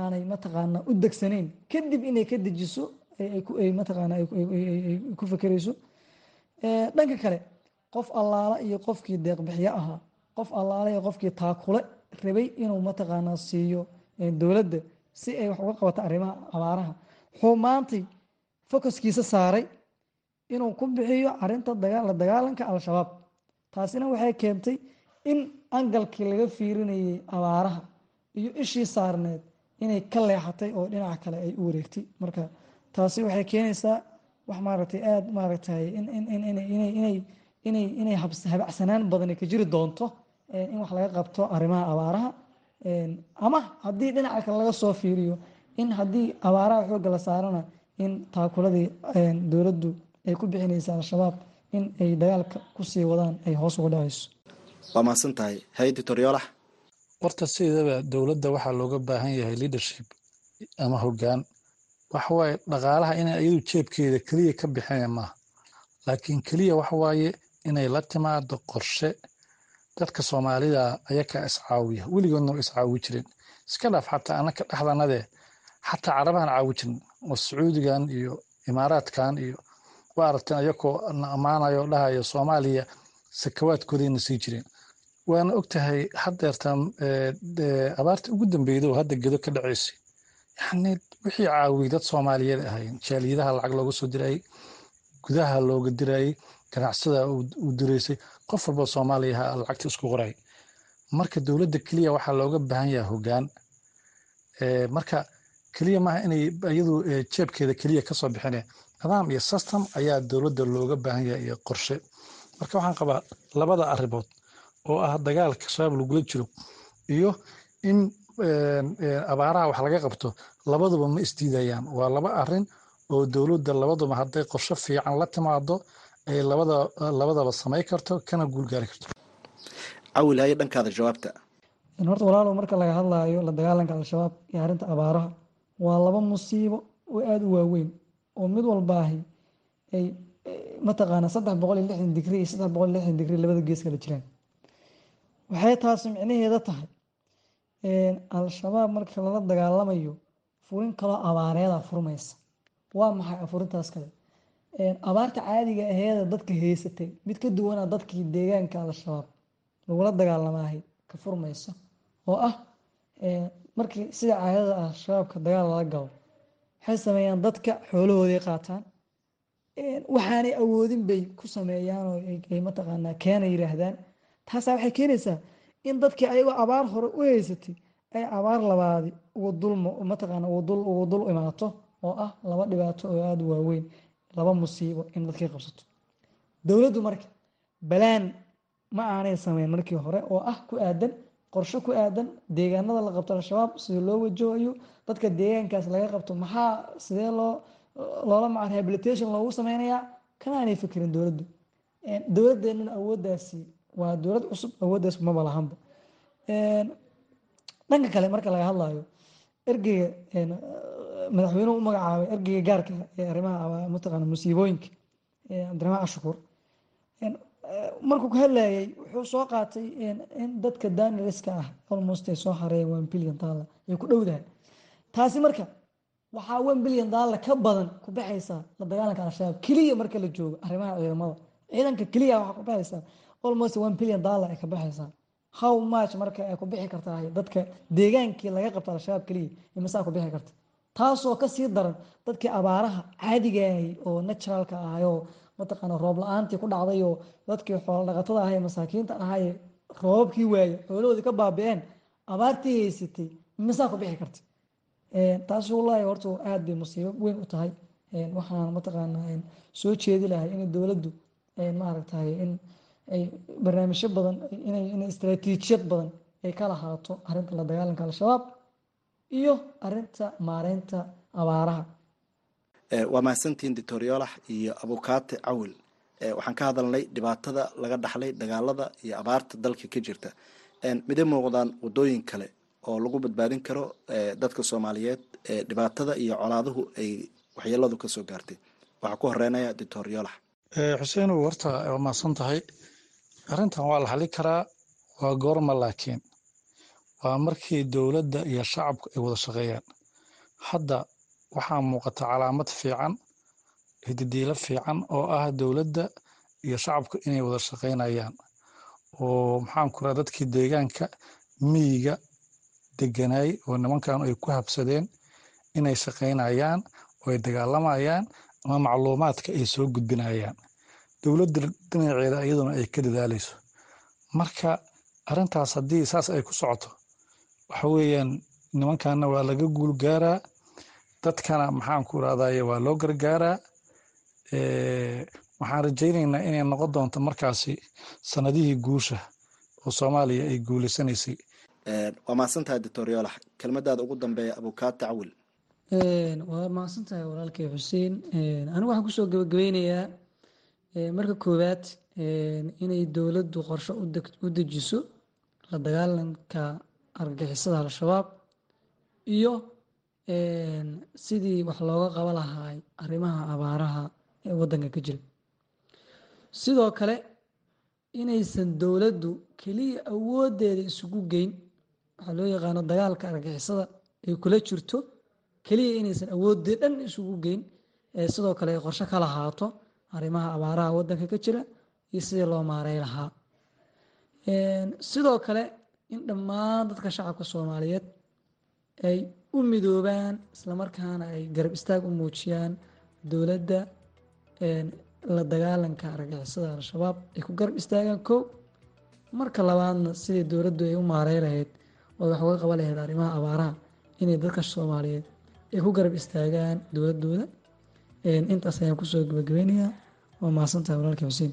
aanay mataqaanaa u degsanayn kadib inay ka dejiso ay ku fekerayso dhanka kale qof allaala iyo qofkii deeqbixiyo ahaa qof allaala iyo qofkii taakule rabay inuu mataqaanaa siiyo dowladda si ay wax uga qabato arrimaha abaaraha. Wuxuu maantay focuskiisa saaray inuu ku bixiyo arinta la dagaalanka al-shabaab. Taasina waxay keentay in angalkii laga fiirinayay abaaraha iyo ishii saarneed inay ka leexatay oo dhinaca kale ay u wareegtay. Marka taasi waxay keenaysaa wax maaragtay aada maaragtay inay habacsanaan badani ka jiri doonto in wax laga qabto arrimaha abaaraha ama haddii dhinaca kale laga soo fiiriyo in haddii abaaraha xoogga la saarana in taakuladii dowladdu ay ku bixinaysa al-shabaab in ay dagaalka ku sii wadaan ay hoos uga dhacayso waa mahadsan tahay. Hay'addi toryoolax horta sideedaba dowladda waxaa looga baahan yahay leadership ama hoggaan. Waxawaaye dhaqaalaha inay iyadu jeebkeeda keliya ka bixinaya maaha. Laakiin keliya waxawaaye inay la timaado qorshe. Dadka soomaalida ayakaa iscaawiya. Weligoodna iscaawi jireen iska dhaaf xataa anaka dhexdanadee xataa carabahan caawi jirin. Oo sacuudigan iyo imaaraadkan iyo waa aragteen ayakoo na ammaanayo dhahayo soomaaliya sakawaadkoodayna sii jireen waana ogtahay haddeerta abaarta ugu dambeyda oo hadda gedo ka dhaceysay yani wixii caawiyey dad soomaaliyeed ahayn jaaliyadaha lacag looga soo dirayay gudaha looga dirayay ganacsada uu diraysay qof walba soomaaliya ha lacagta isku qoray. Marka dowladda keliya waxaa looga baahan yahay hoggaan. Marka keliya maaha inay iyadu jeebkeeda keliya ka soo bixine nidaam iyo system ayaa dowladda looga baahan yahay iyo qorshe. Marka waxaan qabaa labada arrimood oo ah dagaalka shabaab lagula jiro iyo in abaaraha wax laga qabto labaduba ma isdiidayaan waa laba arrin oo dowladda labaduba hadday qorshe fiican la timaado ay labada labadaba samay karto kana guulgaari karto. Cawil haye dhankaada jawaabta. Horta walaalow marka laga hadlaayo la dagaalanka al-shabaab iyo arrinta abaaraha waa laba musiibo oo aada u waaweyn oo mid walbaahi ay mataqaana saddex boqol iyo lixdan digri iyo saddex boqol iyo lixdan digri labada gees kala jiraan waxay taasi micnaheeda tahay. Al-shabaab marka lala dagaalamayo furin kaloo abaareeda furmaysa. Waa maxay afurintaas kale? Abaarta caadiga aheeda dadka haysatay mid ka duwana dadkii deegaanka al-shabaab. Lagula dagaalamaahay ka furmaysa oo ah markii sida caadada ah shabaabka dagaal lala galo waxay sameeyaan dadka xoolahooday qaataan. Waxaanay awoodin bay ku sameeyaan oo ay mataqaanaa keena yiraahdaan taasaa waxay keenaysaa in dadkii ayagoo abaar hore u haysatay ay abaar labaadi ugu dul mataqaana ugu dul imaato oo ah laba dhibaato oo aada waaweyn laba musiibo in dadkii qabsato. Dowladdu marka balaan ma aanay sameyn markii hore oo ah ku aadan qorshe ku aadan deegaanada la qabto al-shabaab sida loo wajahayo dadka deegaankaas laga qabto maxaa sidee loo loola maca rehabilitation loogu sameynayaa kama aanay fikirin dowladdu dowladdeennana awooddaasi waa dowlad cusub awooddaas maba lahanba dhanka kale marka laga hadlayo ergeyga madaxweynuhu u magacaabay ergeyga gaarka ee arrimaha mataqaana musiibooyinka cabdiraxmaan cashukuur markuu ku hadlayay wuxuu soo qaatay in dadka daniliska ah almost ay soo hareeyeen one billion dollar ay ku dhowdahay. Taasi marka waxaa one billion dollar ka badan ku baxaysaa la dagaalanka al-shabaab. Keliya marka la joogo arrimaha ciidamada ciidanka keliya waxaa ku baxaysaa almost one billion dollar ay ka baxaysaa how much marka ay ku bixi kartaa dadka deegaankii laga qabta al-shabaab keliya imisaa ku bixi karta? Taasoo ka sii daran dadkii abaaraha caadigahay oo naturalka ahayoo mataqaana roob la'aantii ku dhacdayoo dadkii xoolo dhaqatada ahay masaakiinta ahay roobabkii waaye xoolahoodii ka baabi'een abaartii haysatay misaa ku bixi karta. Taas wallaahi horta aada bay musiibo weyn u tahay. Waxaan mataqaana soo jeedi lahay in dowladdu maaragtay in ay barnaamijyo badan in istraatiijiyad badan ay ka lahaato arrinta la dagaalanka al-shabaab iyo arinta maareynta abaaraha. Waa mahadsantihiin doctor yoolax iyo abukaate cawil. Waxaan ka hadalnay dhibaatada laga dhaxlay dagaalada iyo abaarta dalka ka jirta. Miday muuqdaan wadooyin kale oo lagu badbaadin karo dadka soomaaliyeed dhibaatada iyo colaaduhu ay waxyeeladu ka soo gaartay. Waxaa ku horeynaya doctor yoolax xuseen horta waa mahadsan tahay arrintan waa la xali karaa waa goorma laakiin. Waa markii dowladda iyo shacabku ay wada shaqeeyaan. Hadda waxaa muuqata calaamad fiican hididiilo fiican oo ah dowladda iyo shacabku inay wada shaqeynayaan. Oo maxaan ku raha dadkii deegaanka miyiga deganaay oo nimankan ay ku habsadeen inay shaqeynayaan oo ay dagaalamayaan ama macluumaadka ay soo gudbinayaan dowladda dhinaceeda iyaduna ay ka dadaalayso. Marka arrintaas haddii saas ay ku socoto waxa weeyaan nimankanna waa laga guul gaaraa dadkana maxaan ku irahdaye waa loo gargaaraa. Waxaan rajaynaynaa inay noqon doonto markaasi sanadihii guusha oo soomaaliya ay guuleysanaysay. Waa mahadsantahay doctor yoolax kelmadaada ugu dambeeya abukaate cawil waa mahadsan tahay walaalkay xuseen. Anigu waxaan ku soo gabagabeynayaa marka koowaad inay dowladdu qorshe u dejiso la dagaalanka argagixisada al-shabaab iyo sidii wax looga qaba lahaa arrimaha abaaraha ee waddanka ka jira. Sidoo kale inaysan dowladdu keliya awooddeeda isugu geyn waxaa loo yaqaano dagaalka argagixisada ay kula jirto keliya inaysan awoodee dhan isugu geyn sidoo kale ay qorshe ka lahaato arrimaha abaaraha waddanka ka jira iyo sidii loo maarey lahaa. Sidoo kale in dhammaan dadka shacabka soomaaliyeed ay u midoobaan islamarkaana ay garab istaag u muujiyaan dowladda la dagaalanka argagixisada al-shabaab ay ku garab istaagaan kow. Marka labaadna sidii dowladdu ay u maarey lahayd oo wax uga qaban lahayd arrimaha abaaraha inay dadka soomaaliyeed ay ku garab istaagaan dowladooda intaas ayaan ku soo gabagabeynayaa waa mahadsantahay walaalkii xuseen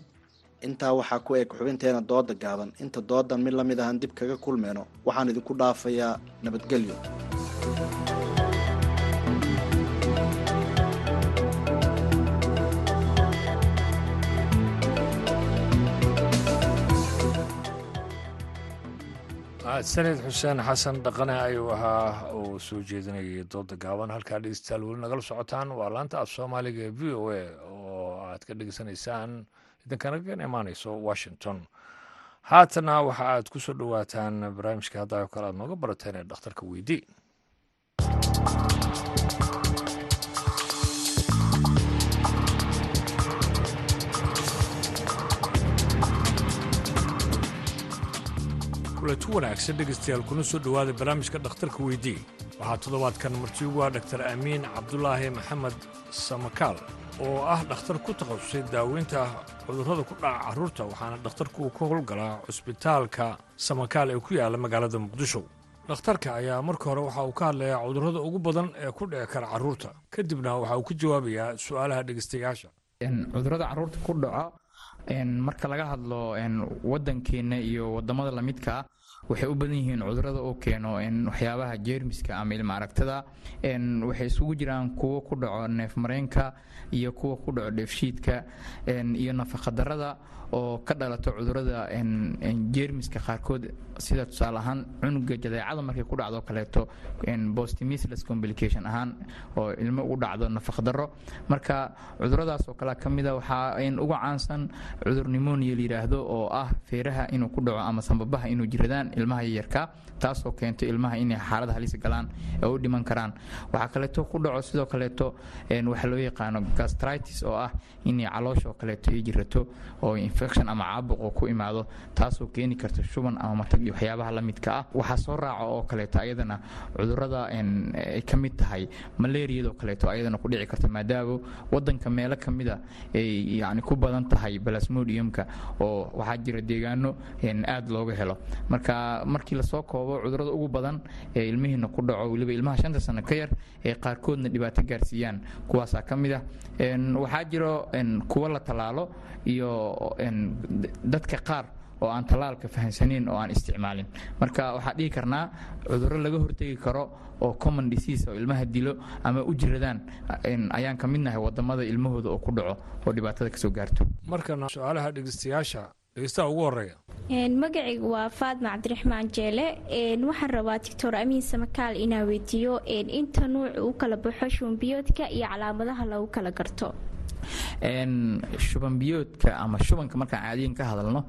intaa waxaa ku eg xubinteena dooda gaaban. Inta doodan mid la mid ahaan dib kaga kulmeyno waxaan idinku dhaafayaa nabadgelyo sanid xuseen xasan dhaqane ayuu ahaa uu soo jeedinayay dooda gaaban. Halkaa dhegeystayaal weli nagala socotaan. Waa laanta af soomaaliga ee v o a oo aad ka dhegeysanaysaan. Idinkanagan imaaneyso washington. Haatana waxa aad ku soo dhowaataan barnaamijka hadda oo kale aad nooga barateen ee dhakhtarka weydii kulanti wanaagsan dhegaystayaal kuna soo dhowaada barnaamijka dhakhtarka weydii waxaa toddobaadkan marti ugu ah dhaktar amiin cabdulaahi maxamed samakaal oo ah dhakhtar ku takhasusay daaweynta cudurrada ku dhaca carruurta waxaana dhakhtarku ka howlgalaa cusbitaalka samakaal ee ku yaalla magaalada muqdisho. Dhakhtarka ayaa marka hore waxa uu ka hadlayaa cudurrada ugu badan ee ku dhici kara carruurta kadibna waxa uu ka jawaabayaa su'aalaha dhegaystayaasha cudurrada carruurta ku dhaco marka laga hadlo wadankeena iyo waddamada lamidka ah waxay u badan yihiin cudurrada oo keeno waxyaabaha jeermiska ama ilma aragtada waxay isugu jiraan kuwo ku dhaco neefmareenka iyo kuwa ku dhaco dheefshiidka iyo nafaqadarada oo ka dhalato cudurrada jeermiska qaarkood. Sida tusaale ahaan cunuga jadeecada markay ku dhacdo kaleeto bostimisless complication ahaan oo ilmo ugu dhacdo nafaqdaro marka cuduradaas oo kale ka mida uga caansan cudur nimonia la yidhaahdo oo ah feeraha inuu ku dhaco ama sambabaha inuu jiradaan ilmaha yaryarka taasoo keento ilmaha inay xaalad halis galaan ee u dhiman karaan. Waxaa kaleeto ku dhaco sidoo kaleeto waxaa loo yaqaano gastritis oo ah inay caloosha oo kaleeto jirato oo infection ama caabuq ku imaado taasoo keeni karta shuban ama matag iyo waxyaabaha la midka ah. Waxaa soo raaca oo kaleeto ayadana cudurrada ay ka mid tahay malaariyadoo kaleeto ayadana ku dhici karta maadaama wadanka meelo ka mida ay yani ku badan tahay balasmodiumka oo waxaa jira deegaano aad looga helo. Marka markii la soo koobo cudurrada ugu badan ee ilmihiina ku dhaco weliba ilmaha shanta sano ka yar ee qaarkoodna dhibaato gaarsiiyaan kuwaasaa ka mid ah waxaa jiro kuwo la tallaalo iyo dadka qaar oo aan tallaalka fahansaneyn oo aan isticmaalin. Marka waxaa dhihi karnaa cudurro laga hortegi karo oo common disease oo ilmaha dilo ama u jiradaan ayaan ka midnahay waddamada ilmahooda oo ku dhaco oo dhibaatada ka soo gaarto. Markana su'aalaha dhegeystayaasha dhegeystaha ugu horreeya magacaygu waa faadma cabdiraxmaan jeele. Waxaan rabaa doctor amiin samakaal inaa weydiiyo inta nuuc u kala baxo shumbiyoodka iyo calaamadaha lagu kala garto shubanbiyoodka ama shubanka markaan caadiyan ka hadalno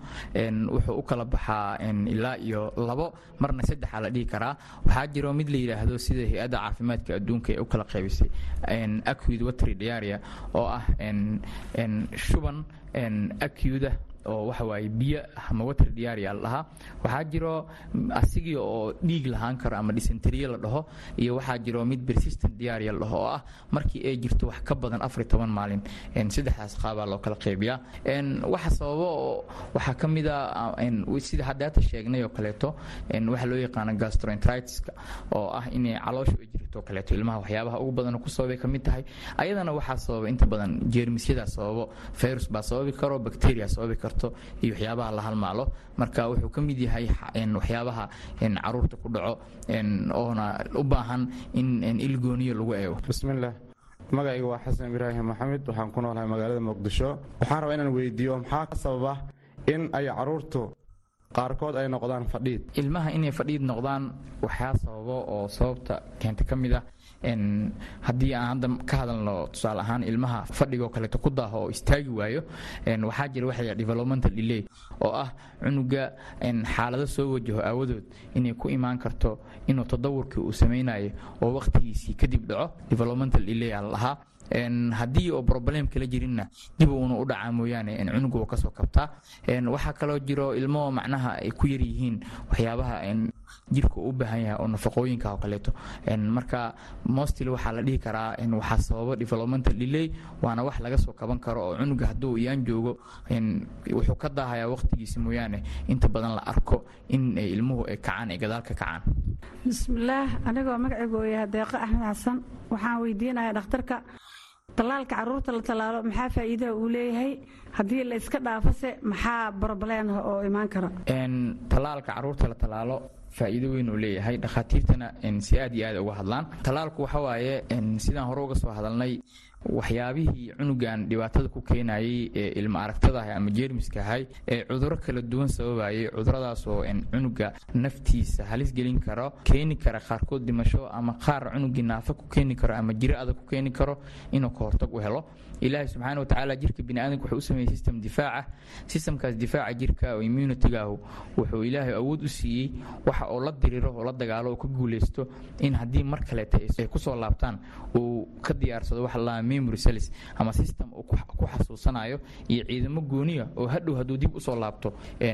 wuxuu u kala baxaa ilaa iyo labo marna saddexa la dhihi karaa. Waxaa jiro mid la yidhaahdo sida hay'adda caafimaadka adduunka ee u kala qaybisay acud watry diaria oo ah shuban acuda oo waxa waaye biyo ama water diaria la dhahaa waxaa jiro asigii oo dhiig lahaan karo ama dysenteriye la dhaho iyo waxaa jiro mid persistent diaria la dhaho oo ah markii ay jirto wax ka badan afar iyo toban maalin. Saddexdaas qaabaa loo kala qaybiyaa waxa sababo waxaa ka mid a sida haddaata sheegnay oo kaleeto waxa loo yaqaano gastroenteritiska oo ah inay calooshu ay jirto kaleeto. Ilmaha waxyaabaha ugu badan ku sababay ka mid tahay. Ayadana waxaa sababa inta badan jeermisyadaa sababo virus baa sababi karo bacteria sababi karto iyo waxyaabaha la halmaalo. Marka wuxuu ka mid yahay waxyaabaha carruurta ku dhaco oona u baahan in ilgooniyo lagu eego. Bismillaah magacayga waa xasan ibraahim maxamed. Waxaan ku noolahay magaalada muqdisho. Waxaan rabaa inaan weydiiyo maxaa ka sababa in ay caruurtu qaarkood ay noqdaan fadhiid? Ilmaha inay fadhiid noqdaan waxaa sababo oo sababta keenta ka mid ah haddii aan hadda ka hadalno tusaale ahaan ilmaha fadhigoo kaleeto ku daaho oo istaagi waayo waxaa jira waxa developmental delay oo ah cunuga xaalado soo wajaho aawadood inay ku imaan karto inuu tadawurkii uu samaynayo oo wakhtigiisii kadib dhaco. Developmental delay aa la dhahaa haddii oo problem kala jirinna dib uuna u dhacaa mooyaane cunuga uu ka soo kabtaa. Waxaa kaloo jiro ilmo macnaha ay ku yar yihiin waxyaabaha jirka u baahan yahay oo nafaqooyinka oo kaleeto. Marka mostly waxaa la dhihi karaa waxaa sababa developmental delay waana wax laga soo kaban karo oo cunuga hadduu iyaan joogo wuxuu ka daahayaa waqtigiisa mooyaane. Inta badan la arko in ilmuhu ay kacaan ay gadaal ka kacaan. Bismillaah anigoo magacaygu yahay deeqo axmed xasan waxaan weydiinayaa dhakhtarka tallaalka carruurta la tallaalo maxaa faa'iidaha uu leeyahay? Haddii la iska dhaafose maxaa broblem oo imaan kara? Tallaalka carruurta la tallaalo faa'iido weyn uu leeyahay. Dhakhaatiirtana si aad iyo aad uga hadlaan. Tallaalku waxa waaye sidaan hore uga soo hadalnay waxyaabihii cunugan dhibaatada ku keenayay ee ilma aragtada ahay ama jeermiska ahay ee cuduro kala duwan sababayay cuduradaasoo cunuga naftiisa halis gelin karo keeni kara qaarkood dhimasho ama qaar cunugii naafa ku keeni karo ama jiro adag ku keeni karo inuu ka hortag u helo ilaahay subxaana watacaala jirka biniaadanka wuxuu u sameeyey system difaaca. Systemkaas difaaca jirka oo immunitygaahu wuxuu ilaahay awood u siiyey waxa oo la diriro oo la dagaalo oo ka guuleysto in haddii mar kaleeta ay ku soo laabtaan uu ka diyaarsado waxa la memory cells ama system uu ku xasuusanayo iyo ciidamo gooniya oo hadhow hadduu dib u soo laabto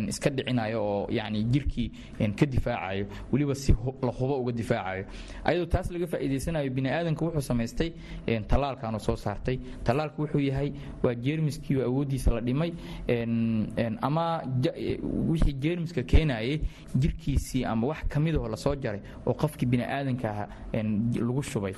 iska dhicinayo oo yacni jirkii ka difaacayo weliba si la hubo uga difaacayo. Ayadoo taas laga faa'iidaysanayo biniaadanka wuxuu samaystay tallaalkan uu soo saartay tallaalku wuxuu yahay waa jeermiskii oo awooddiisa la dhimay ama wixii jeermiska keenayay jirkiisii ama wax ka la soo jaray oo qofkii biniaadanka aha lagu shubay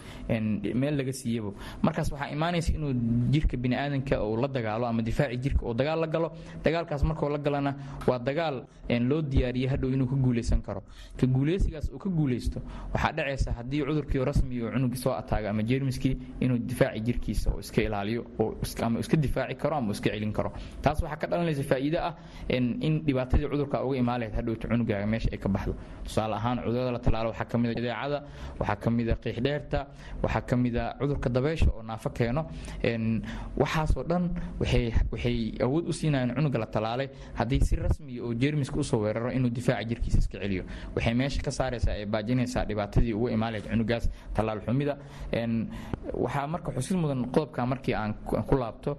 meel laga siiyabo markaas waxaa imaanaysa inuu jirka biniaadanka uu la dagaalo ama difaaci jirka uu dagaal la galo. Dagaalkaas markuu la galana waa dagaal loo diyaariyey hadhow inuu ka guuleysan karo. Ka guuleysigaas uu ka guuleysto waxaa dhacaysa haddii cudurkii rasmi oo cunugii soo ataaga ama jeermiskii inuu difaaci jirkiisa oo iska ilaaliyo ama iska difaaci karo ama iska celin karo. Taas waxaa ka dhalanaysa faa'iido ah in dhibaatadii cudurka uga imaan hadhowta cunugaaga meesha ay ka baxdo. Tusaale ahaan cudurrada la talaalo waxaa ka mid a jadeecada waxaa ka mid a qiixdheerta waxaa ka mid a cudurka dabeysha oo naafo keeno. Waxaasoo dhan waxay awood u siinayaan cunuga la talaalay haddii si rasmiya oo jeermiska u soo weeraro inuu difaaca jirkiisa iska celiyo. Waxay meesha ka saaraysaa ee baajinaysaa dhibaatadii uga imaan cunugaas tallaal xumida. Waxaa marka xusid mudan qodobka markii aan ku laabto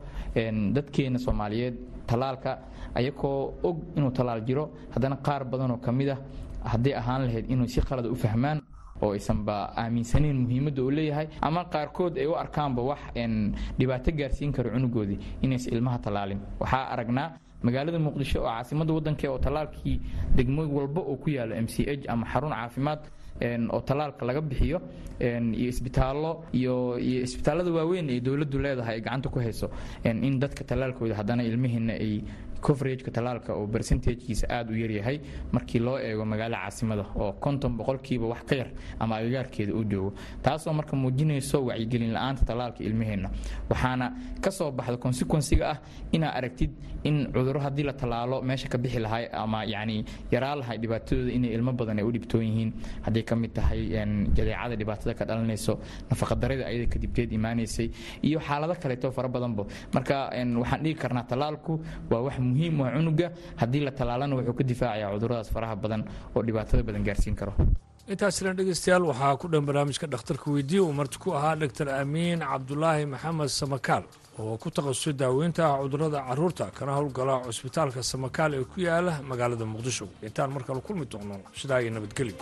dadkeena soomaaliyeed tallaalka ayakoo og inuu tallaal jiro haddana qaar badanoo ka mid ah hadday ahaan lahayd inuu si qalada u fahmaan oo aysanba aaminsanayn muhiimadda uu leeyahay ama qaarkood ay u arkaanba wax dhibaato gaarsiin karo cunugoodii inaysan ilmaha tallaalin. Waxaa aragnaa magaalada muqdisho oo caasimadda waddanka oo tallaalkii degmo walba oo ku yaalo m c h ama xarun caafimaad oo tallaalka laga bixiyo iyo isbitaallo iyo iyo isbitaallada waaweyn ee dowladdu leedahay ay gacanta ku hayso. In dadka tallaalkooda haddana ilmihiina ay coverageka tallaalka oo percentagekiisa aada u yaryahay markii loo eego magaalo caasimada oo konton boqolkiiba wax ka yar ama agagaarkeeda uu joogo. Taasoo marka muujinayso wacyigelin la'aanta tallaalka ilmaheenna. Waxaana ka soo baxda consequensiga ah inaa aragtid in cudurro haddii la tallaalo meesha ka bixi lahay ama yacni yaraa dhibaatadooda inay ilmo badan ay u dhibtoon yihiin. Hadday ka mid tahay jadeecada dhibaatada ka dhalanayso nafaqadarada ayada kadibteed imaanaysay iyo xaalado kaleeto fara marka waxaan dhigi karnaa tallaalku waa wax muhiim waa cunuga. Haddii la tallaalana wuxuu ka difaacayaa cuduradaas faraha badan oo dhibaatada badan gaarsiin karo. Intaasina dhegeystayaal waxaa ku dhan barnaamijka dhakhtarka weydiiya uu marti ku ahaa dhaktar amiin cabdulaahi maxamed samakaal oo ku takhasusay daaweynta cudurrada carruurta kana howlgala cusbitaalka samakaal ee ku yaalla magaalada muqdisho. Intaan markale kulmi doonno sidaa iyo nabadgelyo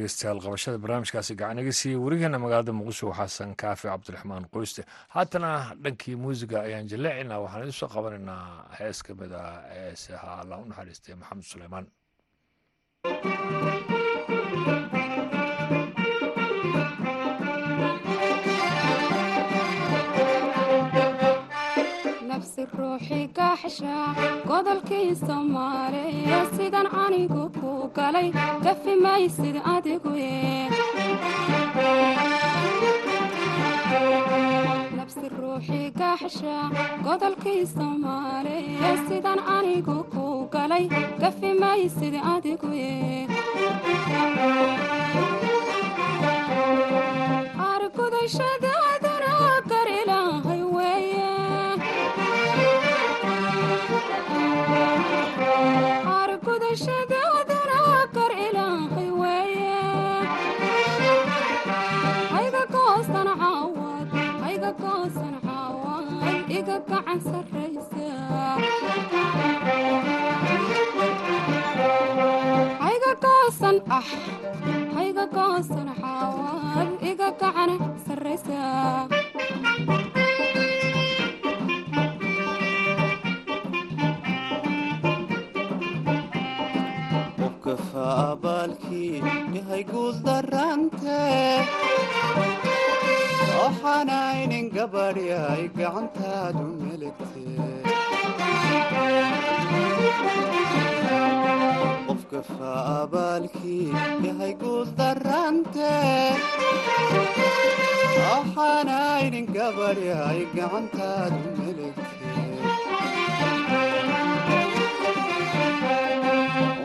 dhegeystayaal qabashada barnaamijkaasi gacan iga siiyey werigeena magaalada muqdisho xasan kaafi cabdiraxmaan qoyste. Haatana dhankii muusiga ayaan jaleecinaa waxaan idin soo qabanaynaa hees ka mid ah heesaha allah u naxariistay maxamed suleymaan nafsi ruuxii kaaxsha godolkii soomaaliya sidan anigu ku galay gafi maysid adigu argudashadaaduna qofkafa abaalkii yahay guul darante waxaanaynin gabadhyay gacantaadu meligtee qofka faabaalkii yahay guul darante waxaanaynin gabadhyay gacantaadu meligtee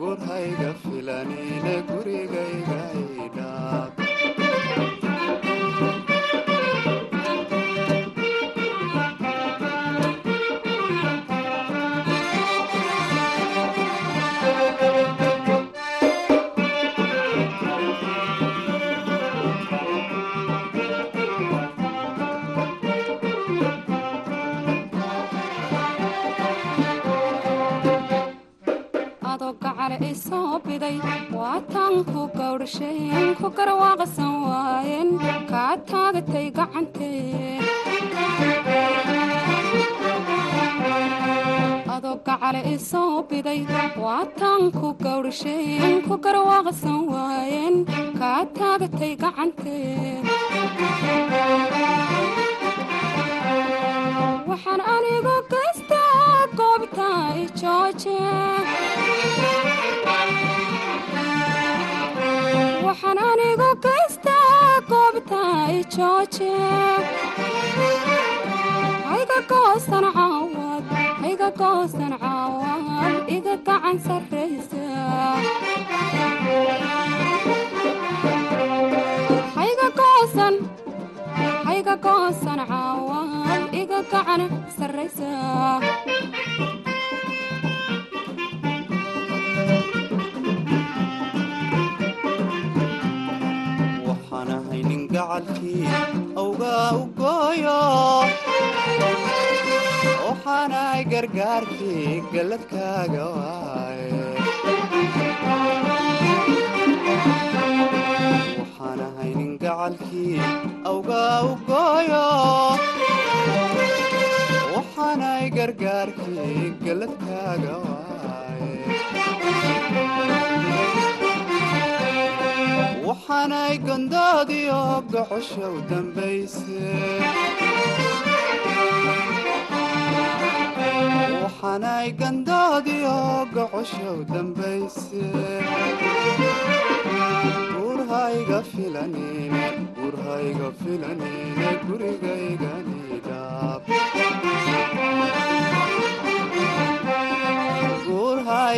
gurhayga filanine gurigayga idhaab soo biday waataan ku garwaaqsan waayeen kaa taagatay gacantee adoo gacale i soo biday waataan ku gawdhasheen ku garwaaqsan waayeen kaa taagatay gacantee waxaan anigu gaystaa goobta i waxaan anigu gaystaa goobta jooje hayga goosan caawad hayga goosan caawad iga gacan sarraysa hayga goosan hayga goosan caawad iga gacan sarraysa nin gacalkii awgaa u gooyo waxaanahay gargaarkii galladkaaga waaye waxaan ahay nin gacalkii awgaa u waxaanahay waxaanay waxaanay gandoodiyo gocosha u dambayse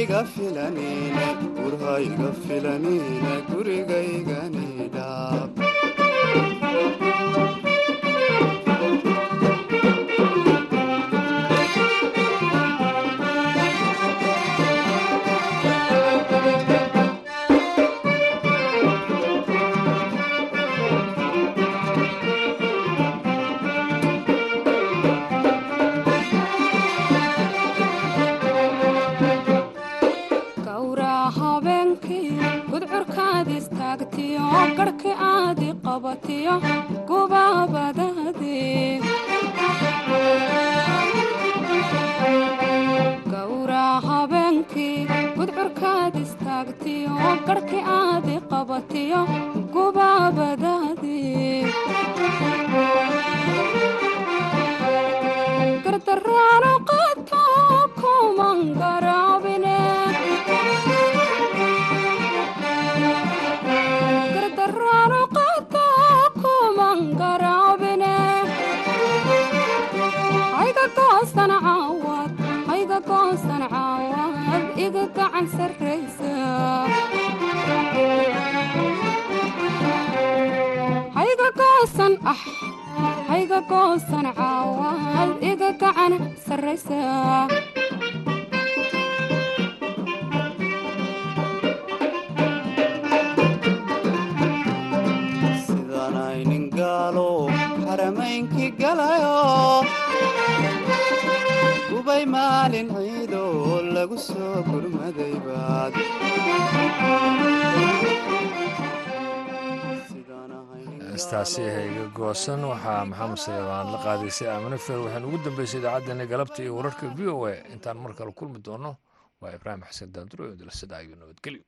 filanine gurhayga filanine gurigayganidhaab hayga goosan waxaa maxamed saleebaan la qaadaysay aamine fer waxaan ugu dambeysay idaacaddeenna galabta iyo wararka v o a. Intaan mar kale kulmi doono waa ibraahim xasan daanduro dalasada iyo nabadgelyo